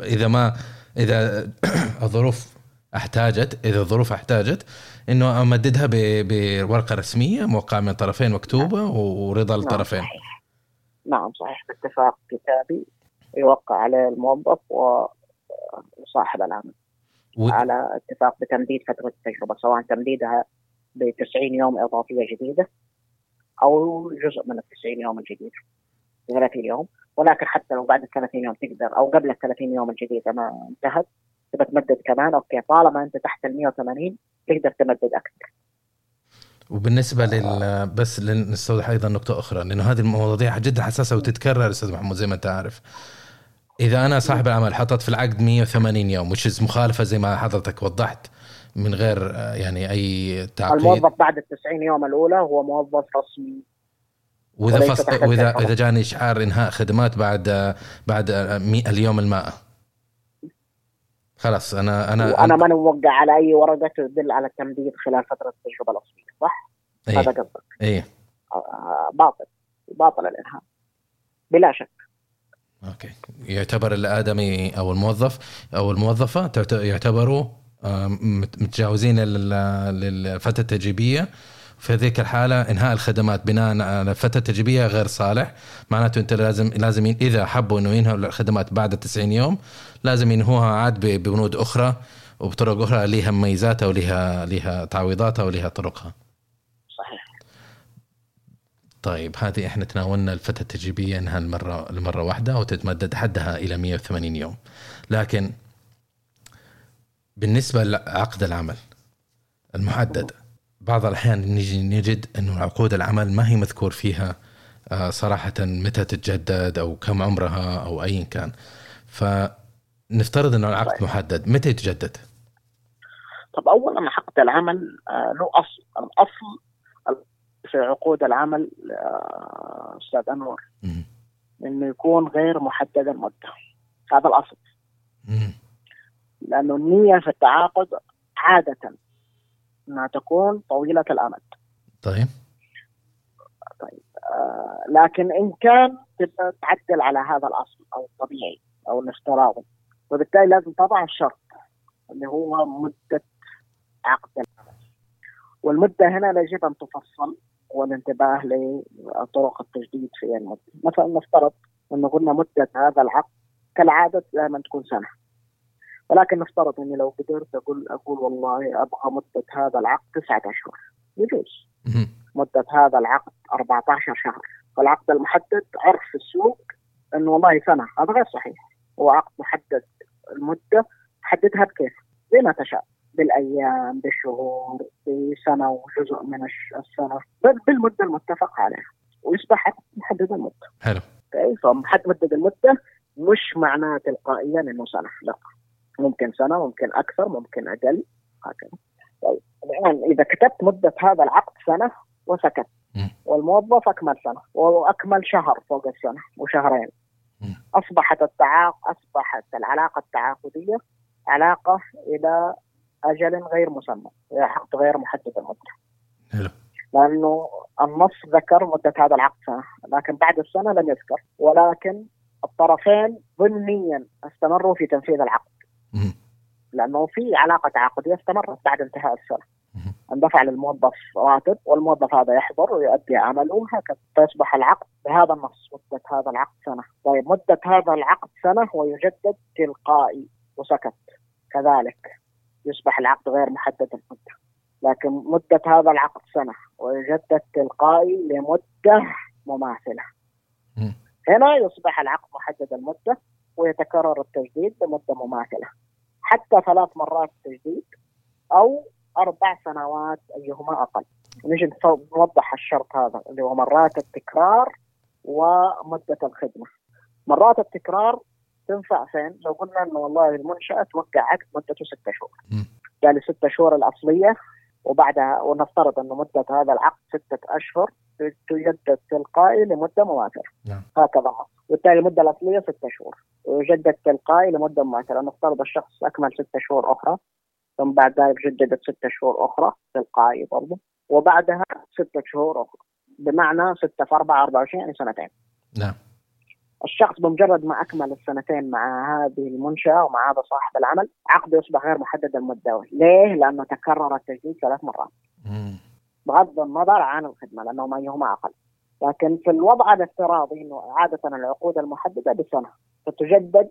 Speaker 1: إذا ما إذا الظروف احتاجت إذا الظروف احتاجت إنه أمددها بورقة رسمية موقعة من طرفين مكتوبة نعم. ورضا نعم الطرفين
Speaker 2: صحيح. نعم صحيح. باتفاق كتابي يوقع عليه الموظف وصاحب العمل. و... على اتفاق بتمديد فترة التجربة سواء تمديدها ب 90 يوم إضافية جديدة أو جزء من ال 90 يوم الجديده 30 يوم. ولكن حتى لو بعد ال 30 يوم تقدر أو قبل ال 30 يوم الجديده ما انتهت تبى تمدد كمان أوكي طالما أنت تحت ال 180 تقدر تمدد أكثر.
Speaker 1: وبالنسبة لل بس نستوضح أيضا نقطة أخرى لأنه هذه المواضيع جدا حساسة وتتكرر أستاذ محمود زي ما أنت عارف. إذا أنا صاحب العمل حطت في العقد 180 يوم وش مخالفة زي ما حضرتك وضحت من غير يعني أي تعقيد.
Speaker 2: الموظف بعد ال 90 يوم الأولى هو موظف رسمي.
Speaker 1: وإذا فص... واذا إذا جاني إشعار إنهاء خدمات بعد بعد اليوم المائة خلاص أنا أنا
Speaker 2: وأنا ما موقع على أي ورقة تدل على التمديد خلال فترة التجربة الأصلية صح؟
Speaker 1: إيه؟ هذا قصدك.
Speaker 2: إيه. آه باطل. باطل الانهاء بلا شك.
Speaker 1: أوكي. يعتبر الآدمي أو الموظف أو الموظفة يعتبروا متجاوزين للفترة التجريبية. في هذيك الحالة إنهاء الخدمات بناء على الفترة التجريبيه غير صالح. معناته أنت لازم لازم إذا حبوا إنه ينهوا الخدمات بعد 90 يوم لازم ينهوها عاد ببنود أخرى وبطرق أخرى لها مميزاتها ولها لها تعويضاتها ولها طرقها.
Speaker 2: صحيح.
Speaker 1: طيب هذه إحنا تناولنا الفترة التجريبية إنها المره المرة واحدة وتتمدد حدها إلى 180 يوم. لكن بالنسبة لعقد العمل المحدد بعض الأحيان نجي نجد أنه عقود العمل ما هي مذكور فيها آه، صراحة متى تتجدد أو كم عمرها أو أيا كان. فنفترض أنه العقد طيب. محدد متى يتجدد؟
Speaker 2: طب أولا عقد العمل آه، له أصل. الأصل في عقود العمل آه، أستاذ أنور إنه يكون غير محدد المدة. هذا الأصل. لأنه النية في التعاقد عادة إنها تكون طويلة الأمد.
Speaker 1: طيب.
Speaker 2: طيب آه لكن إن كان تبقى تعدل على هذا الأصل أو الطبيعي أو الافتراضي. وبالتالي لازم طبعا شرط اللي هو مدة عقد العمل والمدة هنا يجب أن تفصل والانتباه لطرق التجديد في المده مثلا نفترض انه قلنا مدة هذا العقد كالعادة دائما تكون سنة. ولكن نفترض أني لو قدرت أقول أقول والله أبغى مدة هذا العقد تسعة أشهر. يجوز. مدة هذا العقد 14 شهر. فالعقد المحدد عرف في السوق انه والله سنة. هذا غير صحيح. هو عقد محدد. المدة حددها بكيف؟ زي ما تشاء. بالأيام بالشهور بسنة وجزء من السنة. بالمدة المتفق عليها. ويصبح محدد المدة.
Speaker 1: حلو.
Speaker 2: فمحدد مدة المدة مش معناه تلقائيا إنه سنة. لا. ممكن سنة ممكن أكثر ممكن أقل. هكذا. طيب. الآن إذا كتبت مدة هذا العقد سنة وسكت. والموظف أكمل سنة. وأكمل شهر فوق السنة وشهرين. أصبحت التعاق أصبحت العلاقة التعاقدية علاقة إلى أجل غير مسمى عقد غير محدد المدة. لأنه النص ذكر مدة هذا العقد سنة. لكن بعد السنة لم يذكر. ولكن الطرفين ضمنيا استمروا في تنفيذ العقد. لأنه في علاقة تعاقديه استمرت بعد انتهاء السنة. اندفع للموظف راتب والموظف هذا يحضر ويؤدي عمله وهكذا. فيصبح العقد بهذا النص مدة هذا العقد سنة. طيب مدة هذا العقد سنة ويجدد تلقائي وسكت. كذلك يصبح العقد غير محدد المده لكن مدة هذا العقد سنة ويجدد تلقائي لمدة مماثلة. هنا يصبح العقد محدد المده ويتكرر التجديد بمده مماثلة حتى ثلاث مرات تجديد أو أربع سنوات أيهما أقل نجي نوضح الشرط هذا اللي هو مرات التكرار ومدة الخدمة مرات التكرار تنفع فين؟ لو قلنا إنه والله المنشأة توقع عقد مدته ستة شهور. يعني ستة شهور الأصلية وبعدها ونفترض انه مدة هذا العقد ستة أشهر تجدد تلقائي لمدة مماثلة
Speaker 1: نعم.
Speaker 2: هكذا. وبالتالي المدة الأصلية ستة شهور. ويجدد تلقائي لمدة مماثلة نفترض الشخص أكمل ستة شهور أخرى ثم بعد ذلك جددت ستة شهور أخرى تلقائي برضه وبعدها ستة شهور أخرى. بمعنى ستة في أربعة 24 يعني سنتين.
Speaker 1: نعم.
Speaker 2: الشخص بمجرد ما أكمل السنتين مع هذه المنشأة ومع هذا صاحب العمل عقده يصبح غير محدد المدة ليه؟ لأنه تكرر التجديد ثلاث مرات. بغض النظر عن الخدمة لأنه ما يهما أقل لكن في الوضع الافتراضي أنه عادة العقود المحددة بسنة فتجدد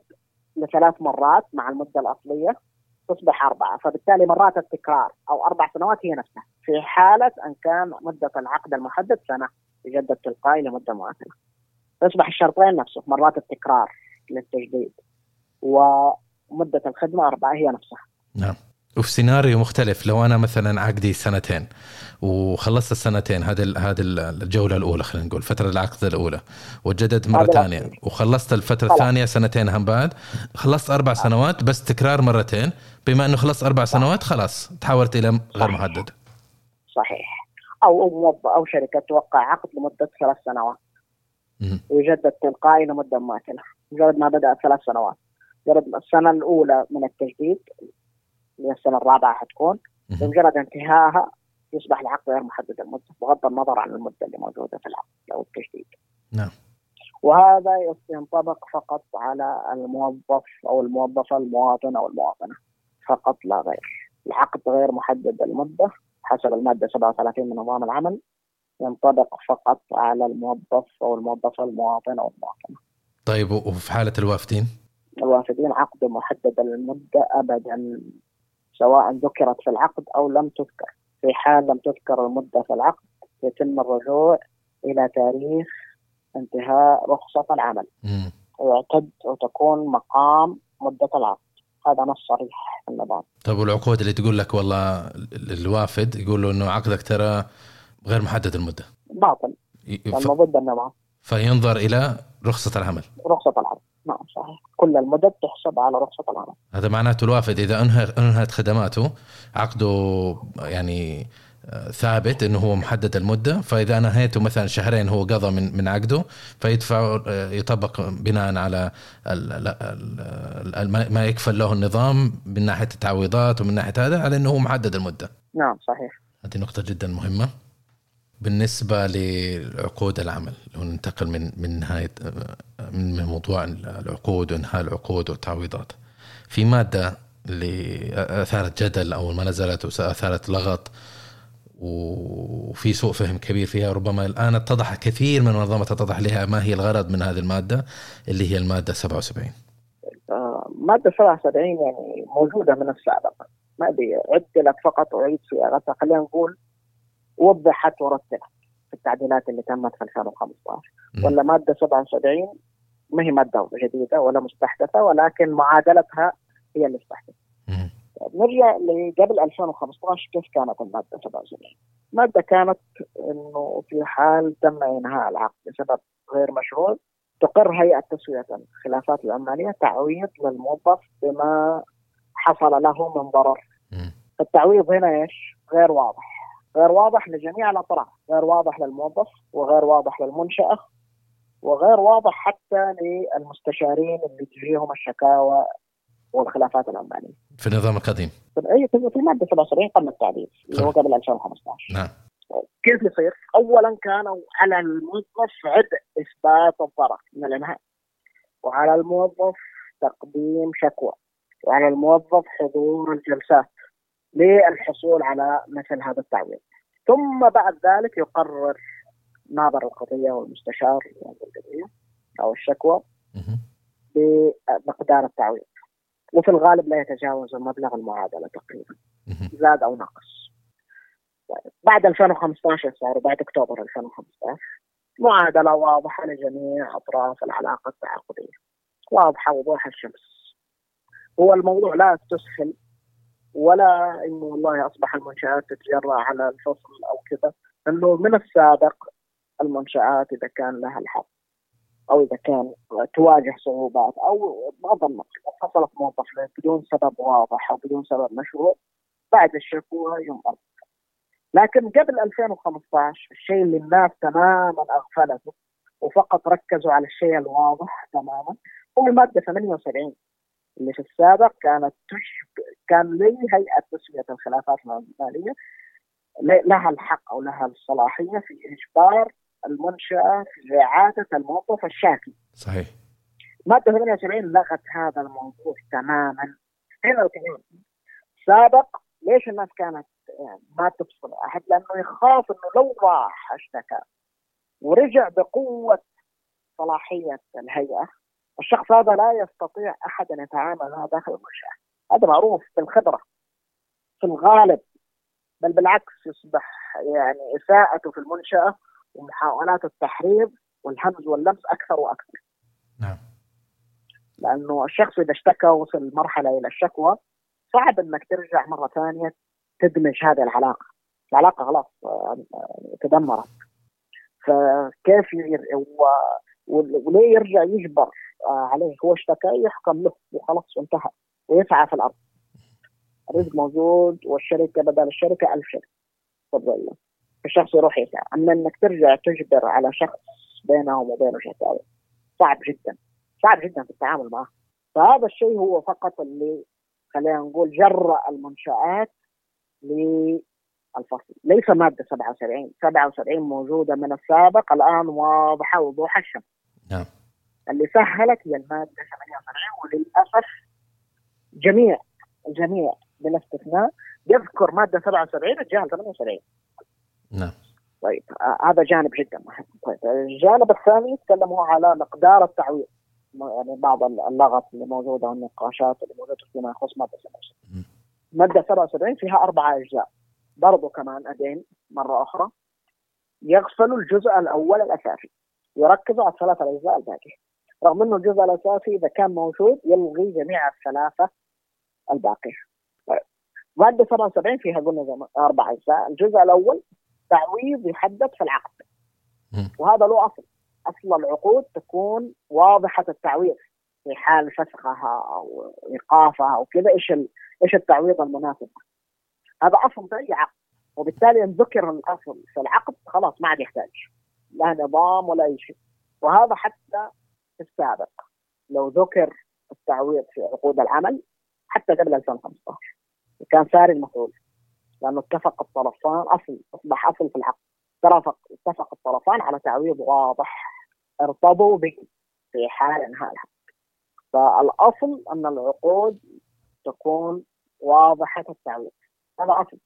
Speaker 2: لثلاث مرات مع المدة الأصلية تصبح أربعة. فبالتالي مرات التكرار أو أربع سنوات هي نفسها. في حالة أن كان مدة العقد المحدد سنة يجدد تلقائي لمدة مماثلة يصبح الشرطين نفسه مرات التكرار للتجديد ومدة الخدمة أربعة هي نفسها.
Speaker 1: نعم. وفي سيناريو مختلف لو أنا مثلا عقدي سنتين وخلصت السنتين هذه هذه ال- الجولة الأولى خلينا نقول فترة العقد الأولى وجددت مرة
Speaker 2: ثانية.
Speaker 1: وخلصت
Speaker 2: الفترة.
Speaker 1: الثانية سنتين هم بعد خلصت أربع سنوات بس تكرار مرتين بما إنه خلصت أربع سنوات خلاص تحولت إلى غير. محدد.
Speaker 2: صحيح. أو أو موظف أو شركة توقع عقد لمدة ثلاث سنوات. ويجدد تلقائي لمدة مماثلة مجرد ما بدأ ثلاث سنوات. مجرد السنة الأولى من التجديد اللي هي السنة الرابعة حتكون. بمجرد انتهائها يصبح العقد غير محدد المدة بغض النظر عن المدة اللي موجودة في العقد أو التجديد.
Speaker 1: نعم.
Speaker 2: وهذا ينطبق فقط على الموظف أو الموظفة المواطن أو المواطنة. فقط لا غير. العقد غير محدد المدة حسب المادة 37 من نظام العمل. ينطبق فقط على الموظف أو الموظفة المواطن أو المواطنة
Speaker 1: طيب وفي حالة الوافدين؟
Speaker 2: الوافدين عقد محدد المدة أبدا سواء ذكرت في العقد أو لم تذكر. في حال لم تذكر المدة في العقد يتم الرجوع إلى تاريخ انتهاء رخصة العمل. ويعتد وتكون مقام مدة العقد. هذا نص صريح في النظام.
Speaker 1: طيب والعقود اللي تقول لك والله ال- الوافد يقول له إنه عقدك ترى غير محدد المدة.
Speaker 2: باطل.
Speaker 1: ي- ف-
Speaker 2: لأنه ضد النظام
Speaker 1: فينظر إلى رخصة العمل.
Speaker 2: رخصة العمل. نعم صحيح. كل المدد تحسب على رخصة العمل.
Speaker 1: هذا معناته الوافد. إذا انهى أنهت خدماته عقده يعني آه، ثابت إنه هو محدد المدة. فإذا نهيته مثلا شهرين هو قضى من من عقده فيدفع آه، يطبق بناء على ال- ال- ال- ال- ما يكفل له النظام من ناحية التعويضات ومن ناحية هذا على إنه هو محدد المدة.
Speaker 2: نعم صحيح.
Speaker 1: هذه نقطة جدا مهمة. بالنسبة لعقود العمل لو ننتقل من من نهاية من موضوع العقود وانهاء العقود والتعويضات. في مادة اللي أثارت جدل أول ما نزلت وأثارت لغط وفي سوء فهم كبير فيها ربما الآن اتضح كثير من المنظمات اتضح لها ما هي الغرض من هذه المادة اللي هي المادة 77
Speaker 2: آه، مادة 77 يعني موجودة من السابق. ما أدري عدلت فقط أعيد صياغتها خلينا نقول وضحت ورتبت في التعديلات اللي تمت في 2015
Speaker 1: مم.
Speaker 2: ولا مادة 77 ما هي مادة جديدة ولا مستحدثة ولكن معادلتها هي اللي استحدثت. نرجع لقبل 2015 كيف كانت المادة 77 المادة كانت إنه في حال تم إنهاء العقد بسبب غير مشروع تقر هيئة تسوية الخلافات العمالية تعويض للموظف بما حصل له من ضرر. التعويض هنا إيش؟ غير واضح غير واضح لجميع الأطراف غير واضح للموظف وغير واضح للمنشأة وغير واضح حتى للمستشارين اللي تجيهم الشكاوى والخلافات العمالية.
Speaker 1: في النظام القديم.
Speaker 2: أي في في المادة 77 قبل التعديل اللي هو قبل 2015
Speaker 1: نعم.
Speaker 2: كيف يصير؟ اولا كانوا على الموظف عبء إثبات الضرر من الإنهاء وعلى الموظف تقديم شكوى وعلى الموظف حضور الجلسات. للحصول على مثل هذا التعويض ثم بعد ذلك يقرر ناظر القضية والمستشار أو الشكوى. بمقدار التعويض وفي الغالب لا يتجاوز المبلغ المعادلة تقريبا. زاد أو نقص. بعد 2015 صار بعد أكتوبر 2015 معادلة واضحة لجميع أطراف العلاقة التعاقدية واضحة وضوح الشمس هو الموضوع لا استسهل ولا إنه والله أصبح المنشآت تتجرى على الفصل أو كذا إنه من السابق المنشآت إذا كان لها الحق أو إذا كان تواجه صعوبات أو النقل فصلت موظف بدون سبب واضح أو بدون سبب مشروع بعد الشكوى ينقل لكن قبل 2015 الشيء اللي الناس تماما أغفلته وفقط ركزوا على الشيء الواضح تماما هو المادة 78 اللي في السابق كانت تشبه كان لي هيئة تسوية الخلافات المالية. لها الحق أو لها الصلاحية في إجبار المنشأة في إعادة الموظف الشاكي.
Speaker 1: صحيح.
Speaker 2: مادة 78 لغت هذا الموضوع تماما. هنا وكمان سابق ليش الناس كانت ما تفصل أحد؟ لأنه يخاف إنه لو راح اشتكى ورجع بقوة صلاحية الهيئة. الشخص هذا لا يستطيع أحد أن يتعامل معه داخل المنشاه هذا معروف بالخبره في الغالب بل بالعكس يصبح يعني إساءته في المنشأة ومحاولات التحريض والهمز واللمس أكثر وأكثر.
Speaker 1: نعم.
Speaker 2: لأنه الشخص إذا اشتكى وصل مرحلة إلى الشكوى صعب إنك ترجع مرة ثانية تدمج هذه العلاقة. العلاقة خلاص آه، تدمرت. فكيف وليه يرجع يجبر عليه. هو اشتكى يحكم له وخلاص وانتهى ويسعى في الأرض. الرزق موجود والشركة بدل الشركة ألف شركة. تفضل الشخص يروح يسعى. أما إنك ترجع تجبر على شخص بينهم وبينه شكاوى صعب جدا. صعب جدا في التعامل معه. فهذا الشيء هو فقط اللي خلينا نقول جرأ المنشآت للفصل. ليس مادة 77 77 موجودة من السابق الآن واضحة وضوح الشمس.
Speaker 1: نعم.
Speaker 2: اللي سهلت هي المادة 78 وللأسف جميع الجميع بلا استثناء يذكر مادة 77 الجهل 78
Speaker 1: نعم.
Speaker 2: طيب آه هذا جانب جدا مهم طيب الجانب الثاني تكلموا على مقدار التعويض. يعني بعض اللغط اللي موجودة والنقاشات اللي موجودة فيما يخص مادة 77 مادة 77 فيها أربع أجزاء. برضو كمان ادين مرة أخرى يغفلوا الجزء الأول الأساسي. يركزوا على الثلاث الأجزاء الباقية. رغم إنه الجزء الأساسي إذا كان موجود يلغي جميع الثلاثة الباقية. طيب. ماده 77 فيها قلنا أربع أجزاء. الجزء الأول تعويض يحدد في العقد. وهذا له أصل. أصل العقود تكون واضحة التعويض. في حال فسخها أو إيقافها أو كذا إيش إيش التعويض المناسب؟ هذا أصل في أي عقد. وبالتالي إن ذكر الأصل في العقد خلاص ما عاد يحتاج. لا نظام ولا أي شيء. وهذا حتى في السابق. لو ذكر التعويض في عقود العمل حتى قبل 2015 كان ساري المفعول لأنه اتفق الطرفان أصل أصبح أصل في العقد. اتفق اتفق الطرفان على تعويض واضح ارتضوا به في حال انهاء العقد. فالأصل أن العقود تكون واضحة التعويض. هذا أصل.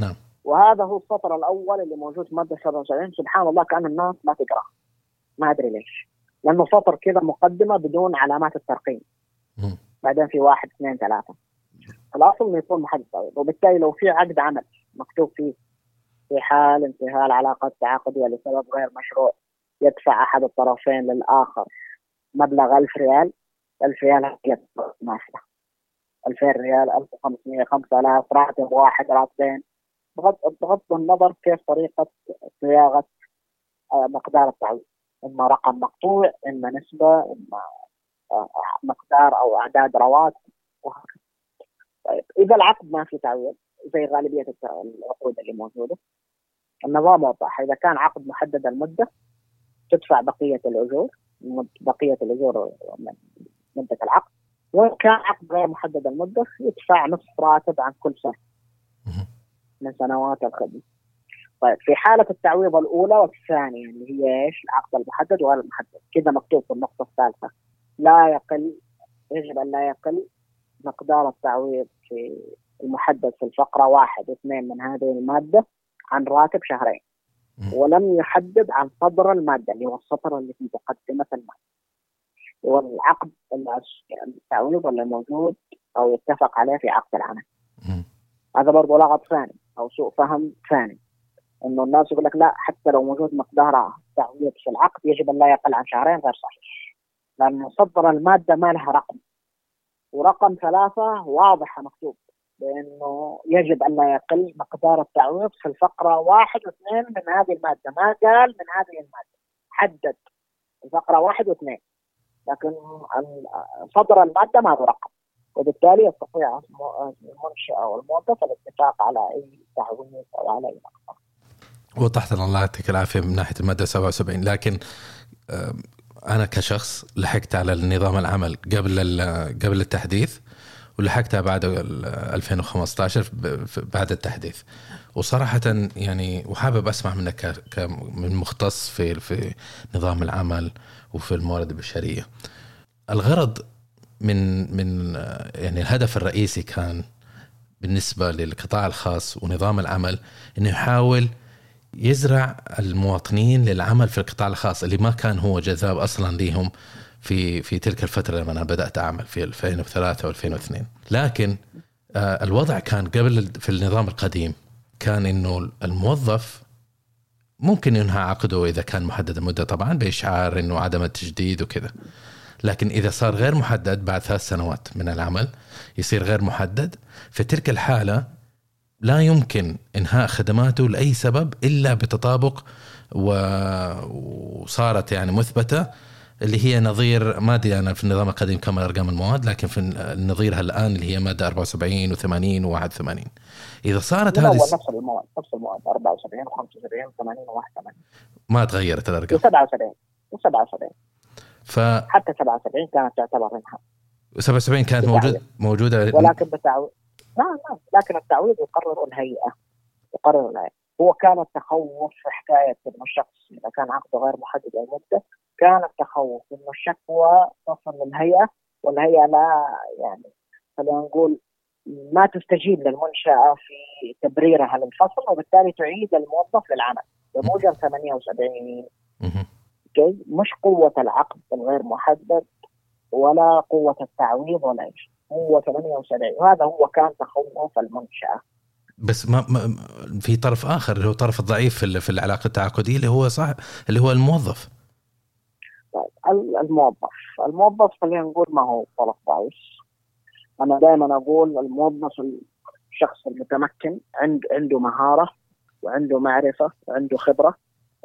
Speaker 1: نعم.
Speaker 2: وهذا هو السطر الأول اللي موجود في مادة 77 سبحان الله كأن الناس ما تقرأ. ما أدري ليش. لأنه سطر كذا مقدمة بدون علامات الترقيم. بعدين في واحد اثنين ثلاثة. الأصل إنه يكون محدد وبالتالي لو في عقد عمل مكتوب فيه في حال انتهاء العلاقه التعاقدية لسبب غير مشروع يدفع أحد الطرفين للآخر مبلغ 1000 ريال 1000 ريال ماشيه 2000 ريال 1500 5000 راتب واحد راتبين بغض النظر كيف طريقة صياغة آه، مقدار التعويض. إما رقم مقطوع إما نسبة إما آه، مقدار أو أعداد رواتب. وهكذا طيب إذا العقد ما في تعويض زي غالبية العقود اللي موجودة النظام وضح إذا كان عقد محدد المدة تدفع بقية الأجور بقية الأجور من مدة العقد. وإن كان عقد غير محدد المدة يدفع نصف راتب عن كل سنة من سنوات الخدمة. طيب في حالة التعويض الأولى والثانيه اللي هي إيش؟ العقد المحدد وغير المحدد، كذا مكتوب في النقطة الثالثة لا يقل يجب أن لا يقل مقدار التعويض في المحدد في الفقرة واحد واثنين من هذه المادة عن راتب شهرين. ولم يحدد عن صدر المادة اللي هو السطر اللي في مقدمة المادة. والعقد التعويض اللي موجود أو يتفق عليه في عقد العمل. هذا برضه لغط ثاني أو سوء فهم ثاني إنه الناس يقول لك لا حتى لو موجود مقدار تعويض في العقد يجب أن لا يقل عن شهرين غير صحيح. لأنه صدر المادة ما لها رقم. ورقم ثلاثة واضحه مكتوب بأنه يجب أن لا يقل مقدار التعويض في الفقرة واحد واثنين من هذه المادة، ما قال من هذه المادة، حدد. الفقرة واحد واثنين، لكن صدر المادة ما له رقم، وبالتالي يستطيع المنشأة والموظف الاتفاق على أي تعويض أو على أي مقدار.
Speaker 1: وضحت الله يعطيك العافية من ناحية المادة 77 لكن أنا كشخص لحقت على النظام العمل قبل قبل التحديث ولحقتها بعد 2015 بعد التحديث وصراحة يعني وحابب أسمع منك من مختص في في نظام العمل وفي الموارد البشرية. الغرض من من يعني الهدف الرئيسي كان بالنسبة للقطاع الخاص ونظام العمل إنه يحاول يزرع المواطنين للعمل في القطاع الخاص اللي ما كان هو جذاب أصلا ليهم في في تلك الفترة لما أنا بدأت أعمل في 2003 و2002 لكن آه، الوضع كان قبل في النظام القديم كان إنه الموظف ممكن ينهى عقده إذا كان محدد المدة. طبعا بإشعار إنه عدم التجديد وكذا. لكن إذا صار غير محدد بعد ثلاث سنوات من العمل يصير غير محدد. في تلك الحالة لا يمكن إنهاء خدماته لأي سبب إلا بتطابق وصارت يعني مثبتة اللي هي نظير ما أدري أنا في النظام القديم كم ارقام المواد لكن في النظير الان اللي هي مادة 74 و80 و81 إذا صارت
Speaker 2: هذه نفس المواد نفس المواد 74 و75 و80 و81
Speaker 1: ما تغيرت الأرقام.
Speaker 2: و77 و77 ف حتى 77 كانت تعتبر انها
Speaker 1: 77 كانت موجوده موجودة
Speaker 2: ولكن بالتعويض لا لا لكن التعويض يقرر الهيئة يقرر الهيئة. هو كان التخوف في حكاية إنه الشخص إذا كان عقده غير محدد المده كان التخوف إنه الشكوى تصل للهيئة والهيئة لا يعني خلينا نقول ما تستجيب للمنشأة في تبريرها للفصل وبالتالي تعيد الموظف للعمل. بموجب 78 أوكي؟ مش قوة العقد الغير محدد ولا قوة التعويض ولا شيء هو 78 وهذا هو كان تخوف المنشأة.
Speaker 1: بس ما, ما في طرف آخر اللي هو الطرف الضعيف في, في العلاقة التعاقدية اللي هو صح اللي هو الموظف.
Speaker 2: طيب الموظف. الموظف خلينا نقول ما هو طرف ضعيف. أنا دائما أقول الموظف الشخص المتمكن عند عنده مهارة وعنده معرفة وعنده خبرة.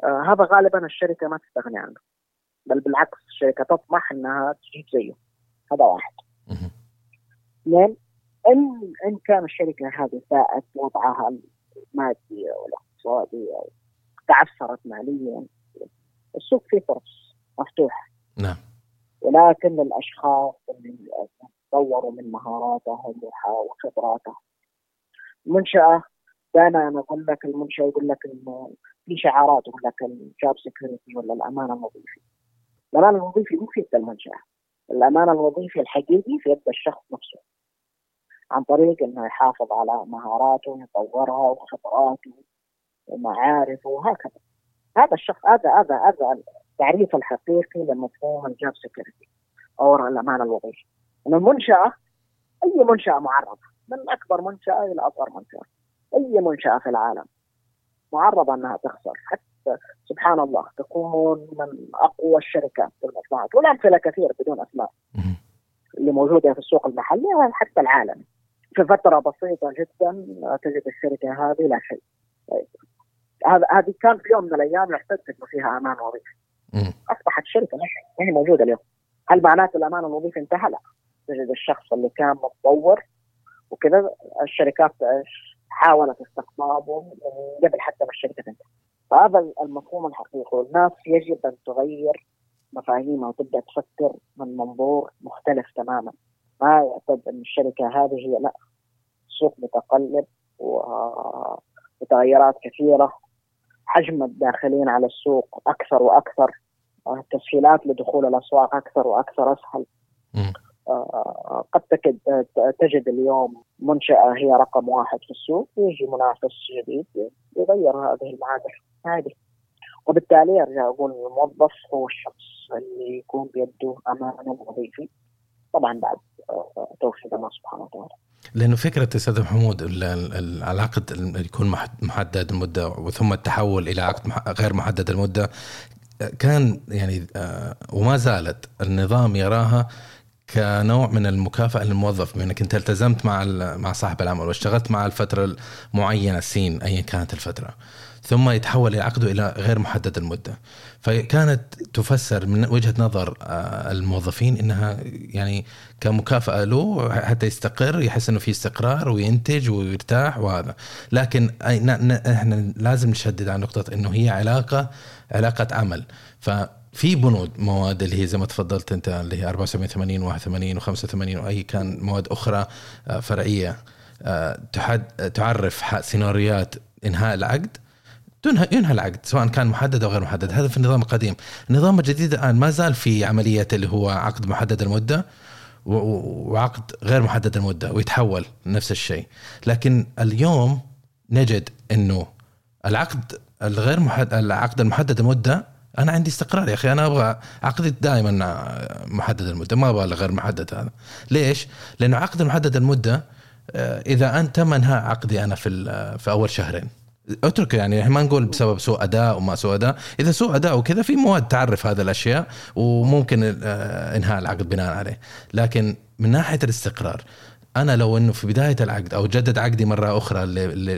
Speaker 2: آه هذا غالبا الشركة ما تستغني عنه. بل بالعكس الشركة تطمح إنها تجيب زيه. هذا واحد. اثنين إن إن كان الشركة هذه ساءت وضعها المادي والاقتصادي أو تعثرت ماليا السوق فيه فرص مفتوح.
Speaker 1: نعم.
Speaker 2: ولكن الأشخاص اللي طوروا من مهاراتهم وخبراتهم. المنشاه دائما أنا أقول لك المنشأة يقول لك إنه في شعارات يقول لك ال job security ولا الامان الوظيفي الامان الوظيفي مو في يد المنشاه الامان الوظيفي الحقيقي في يد الشخص نفسه. عن طريق إنه يحافظ على مهاراته ويطورها وخبراته ومعارفه وهكذا. هذا الشخص هذا هذا هذا التعريف الحقيقي لمفهوم ال job security أو الأمان الوظيفي. ان المنشأة أي منشأة معرضة من أكبر منشأة إلى أصغر منشأة أي منشأة في العالم معرضة إنها تخسر حتى سبحان الله تكون من أقوى الشركات في المصنعات والامثله كثير بدون أسماء اللي موجودة في السوق المحلي حتى العالمي. في فترة بسيطة جدا تجد الشركة هذه لا شيء. هذا هذه كان في يوم من الأيام يعتقد إنه فيها أمان وظيفي. أصبحت الشركة ما هي موجودة اليوم. هل معناته الأمان الوظيفي انتهى؟ لا. تجد الشخص اللي كان متطور وكذا الشركات حاولت استقطابه قبل حتى ما الشركة تنتهي. فهذا المفهوم الحقيقي. والناس يجب أن تغير مفاهيمها وتبدأ تفكر من منظور مختلف تماما. ما يعتقد أن الشركة هذه هي لا السوق متقلب ومتغيرات كثيرة. حجم الداخلين على السوق أكثر وأكثر التسهيلات لدخول الأسواق أكثر وأكثر أسهل. آه، قد تجد اليوم منشأة هي رقم واحد في السوق ويجي منافس جديد يغير هذه المعادلة. عادي. وبالتالي أرجع أقول الموظف هو الشخص اللي يكون بيده أمانة وظيفي. طبعا بعد توفيق الله سبحانه وتعالى.
Speaker 1: لأنه فكرة أستاذ محمود العقد يكون محدد المده وثم التحول إلى عقد غير محدد المدة كان يعني آه، وما زالت النظام يراها كنوع من المكافأة للموظف بما إنك أنت التزمت مع مع صاحب العمل واشتغلت معه الفترة المعينة سين ايا كانت الفترة. ثم يتحول العقد إلى غير محدد المدة. فكانت تفسر من وجهة نظر آه، الموظفين إنها يعني كمكافأة له حتى يستقر يحس إنه في استقرار وينتج ويرتاح وهذا. لكن إحنا لازم نشدد على نقطة إنه هي علاقة علاقة عمل. ف في بنود مواد اللي هي زي ما تفضلت أنت اللي هي 74 80 81 و85 وأي كان مواد أخرى آه، فرعية آه، تحد تعرف سيناريوهات إنهاء العقد. تنهى ينهى العقد سواء كان محدد أو غير محدد. هذا في النظام القديم. النظام الجديد الآن ما زال في عمليه اللي هو عقد محدد المدة وعقد غير محدد المدة ويتحول نفس الشيء. لكن اليوم نجد إنه العقد الغير محدد العقد المحدد المدة أنا عندي استقرار يا أخي. أنا أبغى عقدي دائما محدد المدة ما أبغى غير محدد هذا. ليش؟ لأنه عقد محدد المدة آه، إذا أنت منهى عقدي أنا في في أول شهرين. اترك يعني ما نقول بسبب سوء أداء وما سوء أداء. إذا سوء أداء وكذا في مواد تعرف هذه الأشياء وممكن آه، إنهاء العقد بناء عليه. لكن من ناحية الاستقرار أنا لو إنه في بداية العقد أو جدد عقدي مرة أخرى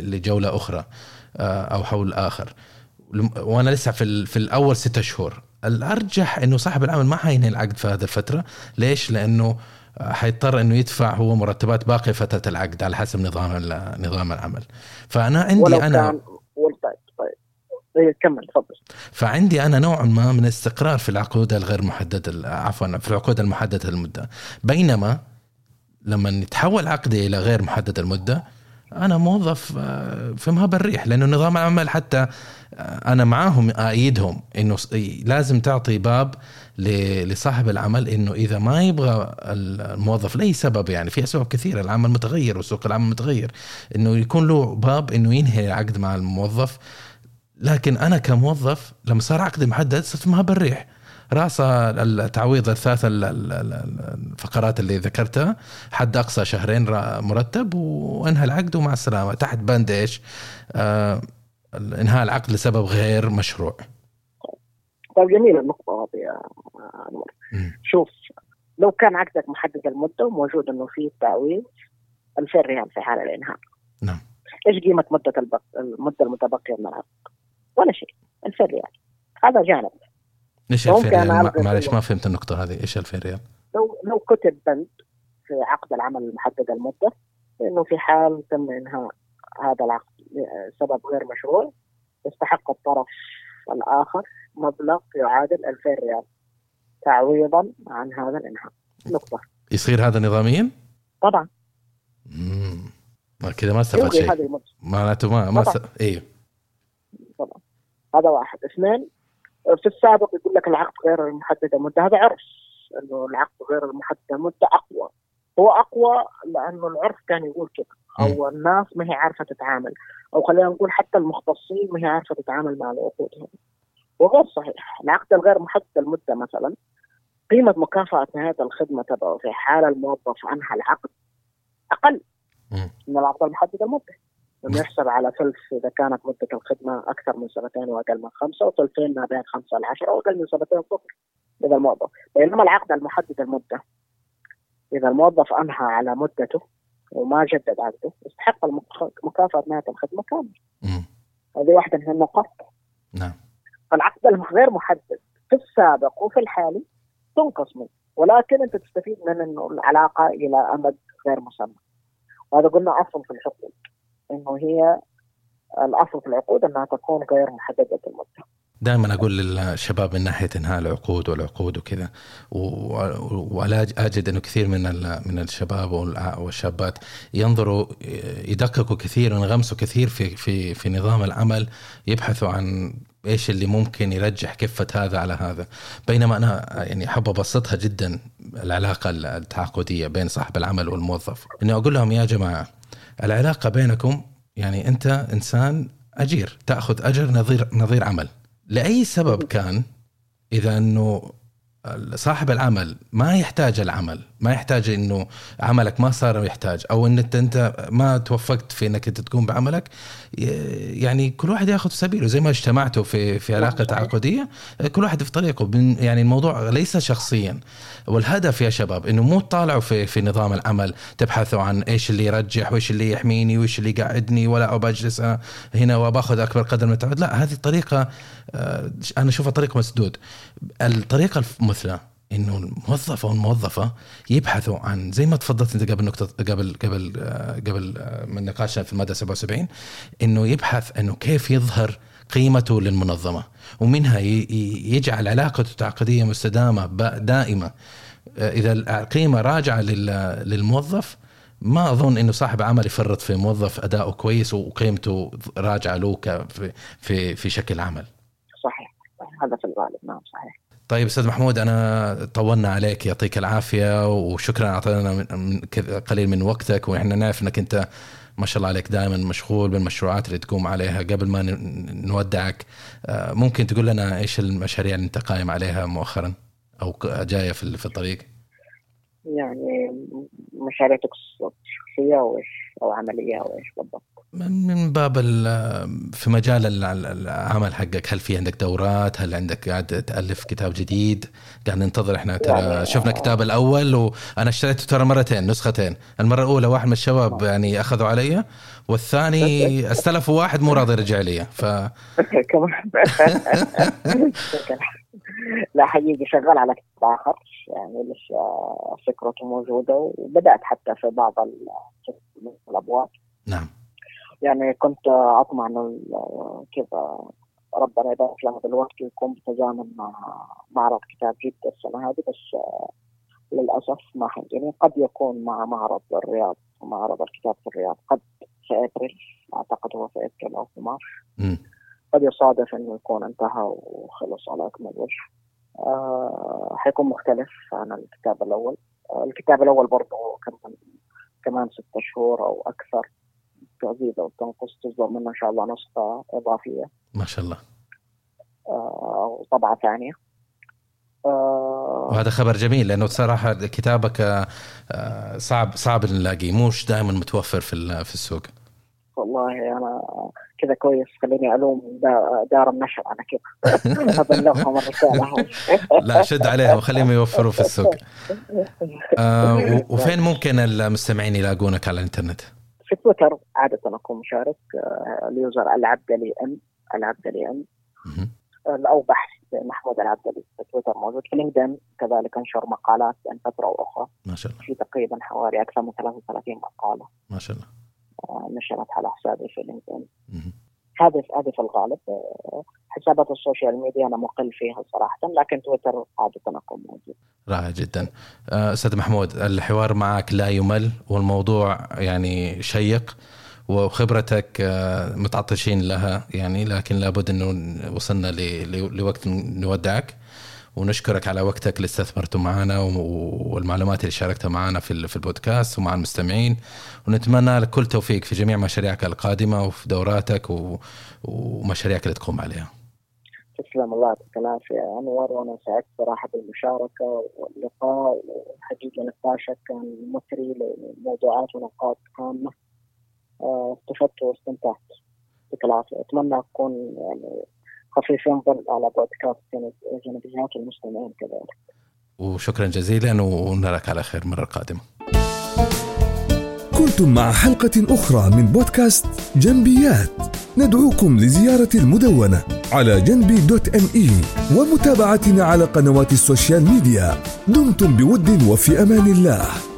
Speaker 1: لجولة أخرى آه، أو حول آخر وأنا لسه في في الأول ستة شهور الأرجح إنه صاحب العمل ما حينهي العقد في هذه الفترة. ليش؟ لأنه حيضطر إنه يدفع هو مرتبات باقي فترة العقد على حسب نظام نظام العمل. فأنا عندي أنا
Speaker 2: طيب طيب. إيه، كمل تفضل.
Speaker 1: فعندي أنا نوع ما من الاستقرار في العقود الغير محددة عفوا في العقود المحددة المده بينما لما يتحول عقدي إلى غير محدد المدة أنا موظف آه، في مهب الريح لأنه نظام العمل حتى آه، أنا معاهم ايدهم إنه لازم تعطي باب لصاحب العمل إنه إذا ما يبغى الموظف لأي سبب يعني في أسباب كثيرة العمل متغير وسوق العمل متغير إنه يكون له باب إنه ينهي العقد مع الموظف. لكن أنا كموظف لما صار عقدي محدد صرت ما بالريح راس التعويض الثلاث الفقرات اللي ذكرتها حد أقصى شهرين مرتب وانهى العقد ومع السلامة تحت بند إيش؟ آه إنهاء العقد لسبب غير مشروع.
Speaker 2: طيب جميلة النقطة هذه يا أنور شوف لو كان عقدك محدد المدة وموجود إنه في تعويض 2000 ريال في حال الإنهاء
Speaker 1: نعم
Speaker 2: إيش قيمة مدة. المدة المتبقية من العقد؟ ولا شيء 2000 ريال هذا جانب
Speaker 1: إيش 2000 ريال؟ معلش ما فهمت النقطة هذه. إيش 2000 ريال؟
Speaker 2: لو لو كتب بند في عقد العمل المحدد المدة إنه في حال تم إنهاء هذا العقد لسبب غير مشروع يستحق الطرف الآخر مبلغ يعادل 2000 ريال تعويضا عن هذا الإنهاء. نقطة.
Speaker 1: يصير هذا نظاميا؟
Speaker 2: طبعا.
Speaker 1: امم كذا ما استفاد شيء. معناته ما ما س... أيوه
Speaker 2: طبعا. هذا واحد. اثنين في السابق يقول لك العقد غير المحدد المدة هذا عرف إنه العقد غير المحدد المدة أقوى. هو أقوى لأنه العرف كان يقول كذا أو الناس ما هي عارفة تتعامل. أو خلينا نقول حتى المختصين ما هي عارفة تتعامل مع العقود. هذه وغير صحيح العقد الغير محدد المدة مثلا قيمة مكافأة نهاية الخدمة تبعه في حال الموظف أنهى العقد أقل من العقد المحدد المدة. لما يحسب على ثلث إذا كانت مدة الخدمة أكثر من سنتين وأقل من خمسة وثلثين ما بين خمسة لعشرة وأقل من سنتين صفر إذا الموظف. بينما العقد المحدد المدة إذا الموظف أنهى على مدته وما جدد عقده يستحق مكافأة نهاية الخدمة كامل هذه واحدة من النقاط.
Speaker 1: نعم.
Speaker 2: فالعقد الغير محدد في السابق وفي الحالي تنقص منه ولكن أنت تستفيد من إنه العلاقة إلى أمد غير مسمى. وهذا قلنا اصل في الحقوق إنه هي الأصل في العقود إنها تكون غير محددة المده
Speaker 1: دائما أقول للشباب من ناحية إنهاء العقود والعقود وكذا ولا أجد إنه كثير من من الشباب والشابات ينظروا يدققوا كثير وينغمسوا كثير في في في نظام العمل يبحثوا عن إيش اللي ممكن يرجح كفة هذا على هذا. بينما أنا يعني أحب أبسطها جدا العلاقة التعاقدية بين صاحب العمل والموظف. إني أقول لهم يا جماعة العلاقة بينكم يعني أنت إنسان أجير تأخذ أجر نظير نظير عمل. لأي سبب كان إذا إنه صاحب العمل ما يحتاج العمل ما يحتاج إنه عملك ما صار يحتاج أو إن انت أنت ما توفقت في إنك أنت تقوم بعملك. يعني كل واحد ياخذ سبيله زي ما اجتمعتوا في في علاقة تعاقدية. كل واحد في طريقه. يعني الموضوع ليس شخصيا. والهدف يا شباب إنه مو تطالعوا في في نظام العمل. تبحثوا عن إيش اللي يرجح وإيش اللي يحميني وإيش اللي يقعدني ولا بجلس هنا وباخذ أكبر قدر من التعود. لا هذه الطريقة آه، أنا أشوفها طريقه مسدود. الطريقة المثلى إنه الموظف أو الموظفه يبحثوا عن زي ما تفضلت أنت قبل نقطة قبل قبل آه، قبل آه، من نقاشنا في المادة 77 إنه يبحث إنه كيف يظهر قيمته للمنظمة ومنها يجعل علاقته التعاقدية مستدامة دائمة آه، إذا القيمة راجعة للموظف ما أظن إنه صاحب عمل يفرط في موظف أداؤه كويس وقيمته راجعة له في في في شكل عمل.
Speaker 2: صحيح هذا في الغالب نعم صحيح.
Speaker 1: طيب أستاذ محمود أنا طولنا عليك يعطيك العافية وشكرا أعطينا قليل من وقتك وإحنا نعرف إنك أنت ما شاء الله عليك دائما مشغول بالمشروعات اللي تقوم عليها قبل ما نودعك آه، ممكن تقول لنا إيش المشاريع اللي أنت قايم عليها مؤخرا أو جاية في الطريق؟
Speaker 2: يعني مشاريع شخصيه أو إيش أو عملية أو إيش بالضبط؟
Speaker 1: من باب في مجال العمل حقك هل في عندك دورات؟ هل عندك قاعد تألف كتاب جديد؟ قاعد ننتظر إحنا ترى يعني شفنا الكتاب الأول وأنا اشتريته ترى مرتين نسختين. المرة الأولى واحد من الشباب يعني أخذوا علي والثاني استلفوا واحد مو راضي يرجع لي ف كمان.
Speaker 2: لا حقيقي شغال على كتاب آخر يعني لسه فكرته موجودة وبدأت حتى في بعض الأبواب.
Speaker 1: نعم.
Speaker 2: يعني كنت أطمع إنه كذا ربنا يبارك لها بالوقت يكون بتزامن مع معرض كتاب جدة السنة هذه بس للأسف ما يعني قد يكون مع معرض الرياض معرض الكتاب في الرياض قد في أبريل أعتقد هو في أبريل أو في مارس. قد يصادف إنه يكون انتهى وخلص على أكمل وجه. آه حيكون مختلف عن الكتاب الأول. آه الكتاب الأول برضه كمان كمان ست شهور أو أكثر. تزيد أو تنقص تصدر منه إن شاء الله نسخة إضافية.
Speaker 1: ما شاء الله.
Speaker 2: آه طبعة ثانية.
Speaker 1: آه وهذا خبر جميل لأنه صراحة كتابك آه صعب صعب نلاقيه. موش دائما متوفر في في السوق.
Speaker 2: والله أنا كذا كويس خليني ألوم دار النشر أنا كذا. أبلغهم الرسالة.
Speaker 1: لا شد عليها وخليهم يوفروا في السوق. آه وفين ممكن المستمعين يلاقونك على الإنترنت؟
Speaker 2: في تويتر عادة أكون مشارك آه، ال user العبدلي M العبدلي M. أو بحث محمود العبدلي في تويتر موجود في لينكدين كذلك أنشر مقالات بين فترة وأخرى.
Speaker 1: ما شاء الله.
Speaker 2: في تقريبا حوالي أكثر من 33 مقالة.
Speaker 1: ما شاء الله.
Speaker 2: آه، نشرت على حسابي في لينكدين هذه هذه في الغالب آه، حسابات ال social media أنا مقل فيها صراحة لكن تويتر عادة اكون موجود.
Speaker 1: رائع جدا. آه، أستاذ محمود الحوار معك لا يمل والموضوع يعني شيق وخبرتك متعطشين لها يعني لكن لابد أنه وصلنا لوقت نودعك. ونشكرك على وقتك اللي استثمرته معنا والمعلومات اللي شاركتها معنا في البودكاست ومع المستمعين. ونتمنى لك كل توفيق في جميع مشاريعك القادمة وفي دوراتك ومشاريعك اللي تقوم عليها.
Speaker 2: تسلم الله يعطيك العافية أنور وأنا سعدت صراحة بالمشاركة واللقاء. وحقيقه نقاشك كان مثري لموضوعات ونقاط هامه آه، استفدت واستمتعت. يعطيك العافية. أتمنى أكون يعني خفيف ينظر على بودكاست جنبيات المستمعين كذلك.
Speaker 1: وشكرا جزيلا ونراك على خير مرة قادمة.
Speaker 3: كنتم مع حلقة أخرى من بودكاست جنبيات. ندعوكم لزيارة المدونة على جنبي dot me ومتابعتنا على قنوات ال social media. دمتم بود وفي أمان الله.